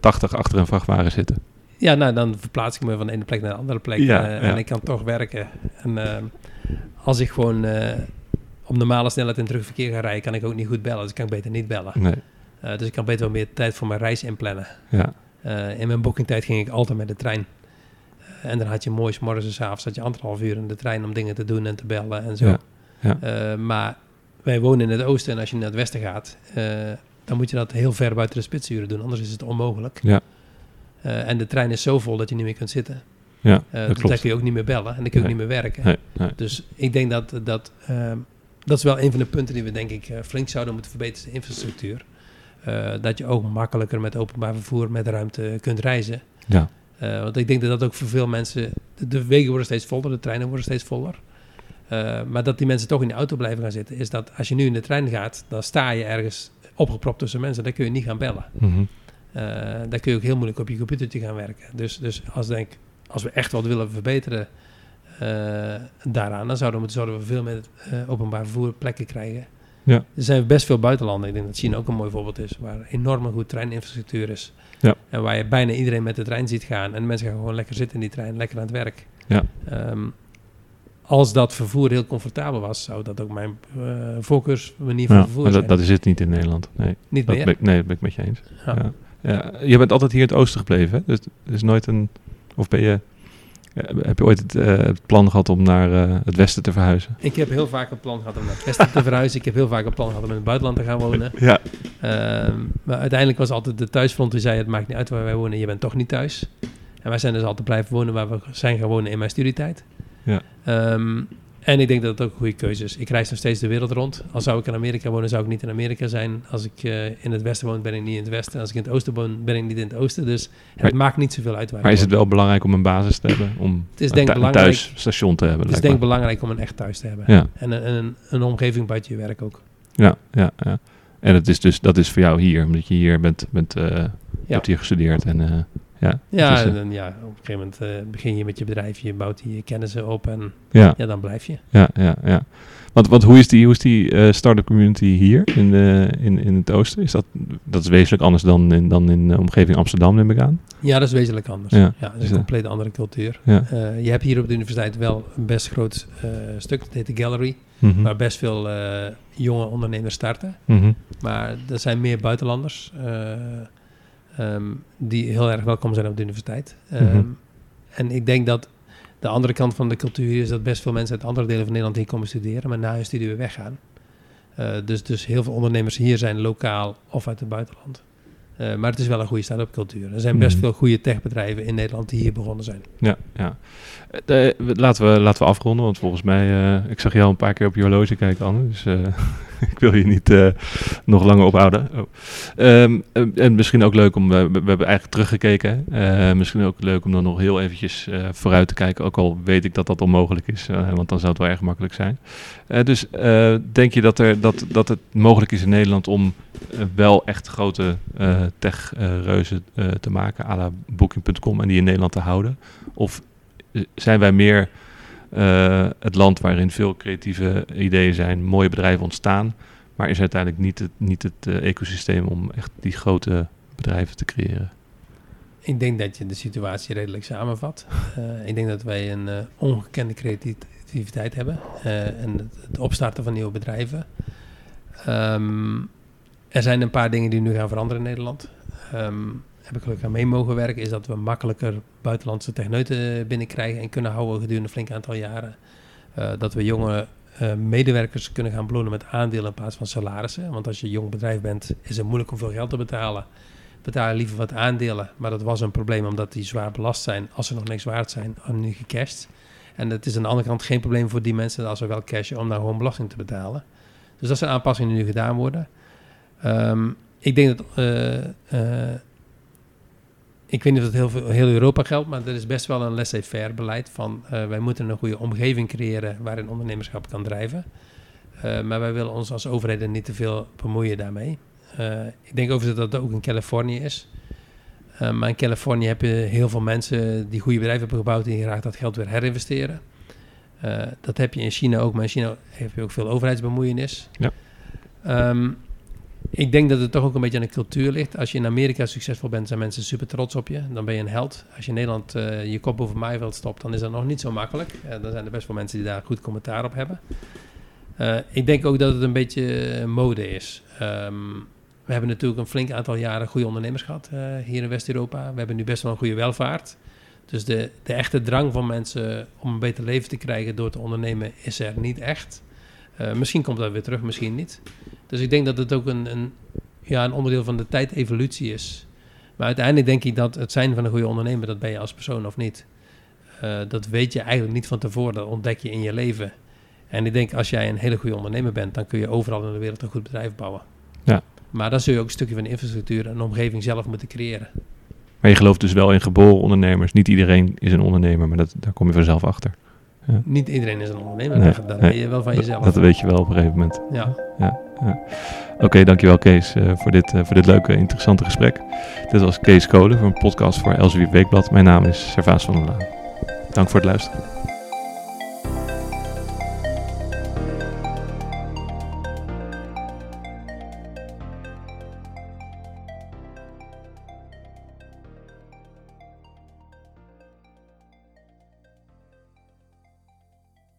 80 achter een vrachtwagen zitten. Ja, nou, dan verplaats ik me van de ene plek naar de andere plek. Ja, eh, ja. En ik kan toch werken. En eh, als ik gewoon op normale snelheid in terugverkeer ga rijden, kan ik ook niet goed bellen. Dus ik kan beter niet bellen. Nee, dus ik kan beter wel meer tijd voor mijn reis inplannen. ja. In mijn boekingtijd ging ik altijd met de trein. En dan had je mooi 's morgens en avonds had je anderhalf uur in de trein om dingen te doen en te bellen en zo. Ja, ja. Eh, maar wij wonen in het oosten en als je naar het westen gaat, eh, dan moet je dat heel ver buiten de spitsuren doen. Anders is het onmogelijk. Ja. Eh, en de trein is zo vol dat je niet meer kunt zitten. ja dat dus daar kun je ook niet meer bellen en dan kun je ook niet meer werken. Nee, nee. Dus ik denk dat dat, ehm, dat is wel een van de punten die we denk ik flink zouden moeten verbeteren, de infrastructuur. Dat je ook makkelijker met openbaar vervoer met ruimte kunt reizen. Ja, want ik denk dat dat ook voor veel mensen... De, de wegen worden steeds voller, de treinen worden steeds voller. Eh, maar dat die mensen toch in de auto blijven gaan zitten... is dat als je nu in de trein gaat... dan sta je ergens opgepropt tussen mensen. Dan kun je niet gaan bellen. Eh, daar kun je ook heel moeilijk op je computertje gaan werken. Dus, dus als, denk, als we echt wat willen verbeteren eh, daaraan... dan zouden we, zouden we veel meer openbaar vervoer plekken krijgen. Ja. Er zijn best veel buitenlanden. Ik denk dat China ook een mooi voorbeeld is... waar enorm goed treininfrastructuur is. Ja. En waar je bijna iedereen met de trein ziet gaan... en mensen gaan gewoon lekker zitten in die trein, lekker aan het werk. Ja. Ehm, als dat vervoer heel comfortabel was... zou dat ook mijn eh voorkeursmanier van ja vervoer zijn. dat, dat is het niet in Nederland. Nee, Niet dat meer. ben, ik- nee, dat ben ik met je eens. Ja. Ja. Ja, je bent altijd hier in het oosten gebleven, hè? Dus er is nooit een... Of ben je heb je ooit het, uh, het, plan gehad om naar uh, het westen te verhuizen? Ik heb heel vaak een plan gehad om naar het westen te verhuizen. Ik heb heel vaak een plan gehad om in het buitenland te gaan wonen. <laughs> Ja. Uh, maar uiteindelijk was altijd de thuisfront die zei: Het maakt niet uit waar wij wonen, je bent toch niet thuis. En wij zijn dus altijd blijven wonen waar we zijn gaan wonen in mijn studietijd. Ja. Um, en ik denk dat het ook een goede keuze is. Ik reis nog steeds de wereld rond. Als zou ik in Amerika wonen, zou ik niet in Amerika zijn. Als ik uh, in het westen woon, ben ik niet in het westen. Als ik in het oosten woon, ben ik niet in het oosten. Dus het maar, maakt niet zoveel uit waar Maar is het wel belangrijk om een basis te hebben? Om het is een, denk een belangrijk- thuisstation te hebben? Het is denk ik belangrijk om een echt thuis te hebben. Ja, En, een, en een, een omgeving buiten je werk ook. ja, ja, ja. En het is dus, dat is voor jou hier, omdat je hier bent, bent eh, hebt hier gestudeerd. En, eh, ja, Ja, en, dan, ja, op een gegeven moment eh, begin je met je bedrijf, je bouwt die kennissen op en ja, ja, dan blijf je. ja, ja, ja. Want, want hoe is die, hoe is die eh, start-up community hier in, eh, in, in het oosten? Is dat, dat is wezenlijk anders dan in, dan in de omgeving Amsterdam, neem ik aan? Ja, dat is wezenlijk anders. Ja, Ja, dat is een compleet andere cultuur. Ja. Eh, je hebt hier op de universiteit wel een best groot stuk, dat heet de Gallery, Mhm. waar best veel jonge ondernemers starten. Mhm. Maar er zijn meer buitenlanders ehm, die heel erg welkom zijn op de universiteit. Ehm, Mhm. En ik denk dat de andere kant van de cultuur is dat best veel mensen uit andere delen van Nederland hier komen studeren, maar na hun studie weer weggaan. Eh, dus, dus heel veel ondernemers hier zijn lokaal of uit het buitenland. Eh, maar het is wel een goede start-up cultuur. Er zijn best Mhm. veel goede techbedrijven in Nederland die hier begonnen zijn. Ja, ja. Laten, we, laten we afronden, want volgens mij, eh, ik zag jou een paar keer op je horloge kijken, Anne. Dus <laughs> <laughs> ik wil je niet eh, nog langer ophouden. Oh. Ehm, eh, en misschien ook leuk om, we, we hebben eigenlijk teruggekeken. Eh, misschien ook leuk om dan nog heel eventjes vooruit te kijken. Ook al weet ik dat dat onmogelijk is, want dan zou het wel erg makkelijk zijn. Dus denk je dat, er, dat, dat het mogelijk is in Nederland om wel echt grote tech-reuzen te maken, à la Booking.com, en die in Nederland te houden? Of zijn wij meer eh, het land waarin veel creatieve ideeën zijn, mooie bedrijven ontstaan, maar is uiteindelijk niet het, niet het eh, ecosysteem om echt die grote bedrijven te creëren? Ik denk dat je de situatie redelijk samenvat. Eh, ik denk dat wij een ongekende creativiteit hebben en het, het opstarten van nieuwe bedrijven. Ehm, er zijn een paar dingen die nu gaan veranderen in Nederland. Ehm, heb ik gelukkig aan mee mogen werken, is dat we makkelijker buitenlandse techneuten binnenkrijgen en kunnen houden gedurende een flink aantal jaren. Eh, dat we jonge eh, medewerkers kunnen gaan belonen met aandelen in plaats van salarissen. Want als je een jong bedrijf bent, is het moeilijk om veel geld te betalen. Betalen liever wat aandelen, maar dat was een probleem omdat die zwaar belast zijn als ze nog niks waard zijn, en nu gecashed. En het is aan de andere kant geen probleem voor die mensen als ze wel cashen om daar gewoon belasting te betalen. Dus dat zijn aanpassingen die nu gedaan worden. Ehm, ik denk dat. eh, eh, ik weet niet of het heel, veel, heel Europa geldt, maar er is best wel een laissez-faire beleid van uh, wij moeten een goede omgeving creëren waarin ondernemerschap kan drijven. Uh, maar wij willen ons als overheden niet te veel bemoeien daarmee. Uh, ik denk overigens dat dat ook in Californië is. Maar in Californië heb je heel veel mensen die goede bedrijven hebben gebouwd die graag dat geld weer herinvesteren. Dat heb je in China ook, maar in China heb je ook veel overheidsbemoeienis. Ja. Um, ik denk dat het toch ook een beetje aan de cultuur ligt. Als je in Amerika succesvol bent, zijn mensen super trots op je. Dan ben je een held. Als je in Nederland uh, je kop over maaiveld stopt, dan is dat nog niet zo makkelijk. Uh, dan zijn er best wel mensen die daar goed commentaar op hebben. Uh, ik denk ook dat het een beetje mode is. Um, we hebben natuurlijk een flink aantal jaren goede ondernemers gehad hier in West-Europa. We hebben nu best wel een goede welvaart. Dus de, de echte drang van mensen om een beter leven te krijgen door te ondernemen is er niet echt. Misschien komt dat weer terug, misschien niet. Dus ik denk dat het ook een, een, ja, een onderdeel van de tijdevolutie is. Maar uiteindelijk denk ik dat het zijn van een goede ondernemer, dat ben je als persoon of niet. Uh, dat weet je eigenlijk niet van tevoren, dat ontdek je in je leven. En ik denk als jij een hele goede ondernemer bent, dan kun je overal in de wereld een goed bedrijf bouwen. Ja. Maar dan zul je ook een stukje van de infrastructuur en de omgeving zelf moeten creëren. Maar je gelooft dus wel in geboren ondernemers. Niet iedereen is een ondernemer, maar dat, daar kom je vanzelf achter. Ja. Niet iedereen is een ondernemer, nee, dat, nee, weet je wel van jezelf. Dat, weet je wel op een gegeven moment. Ja. ja, Oké, dankjewel Kees uh, voor, dit, uh, voor dit leuke, interessante gesprek. Dit was Kees Kolen voor een podcast voor Elsevier Weekblad. Mijn naam is Servaas van der Laan. Dank voor het luisteren.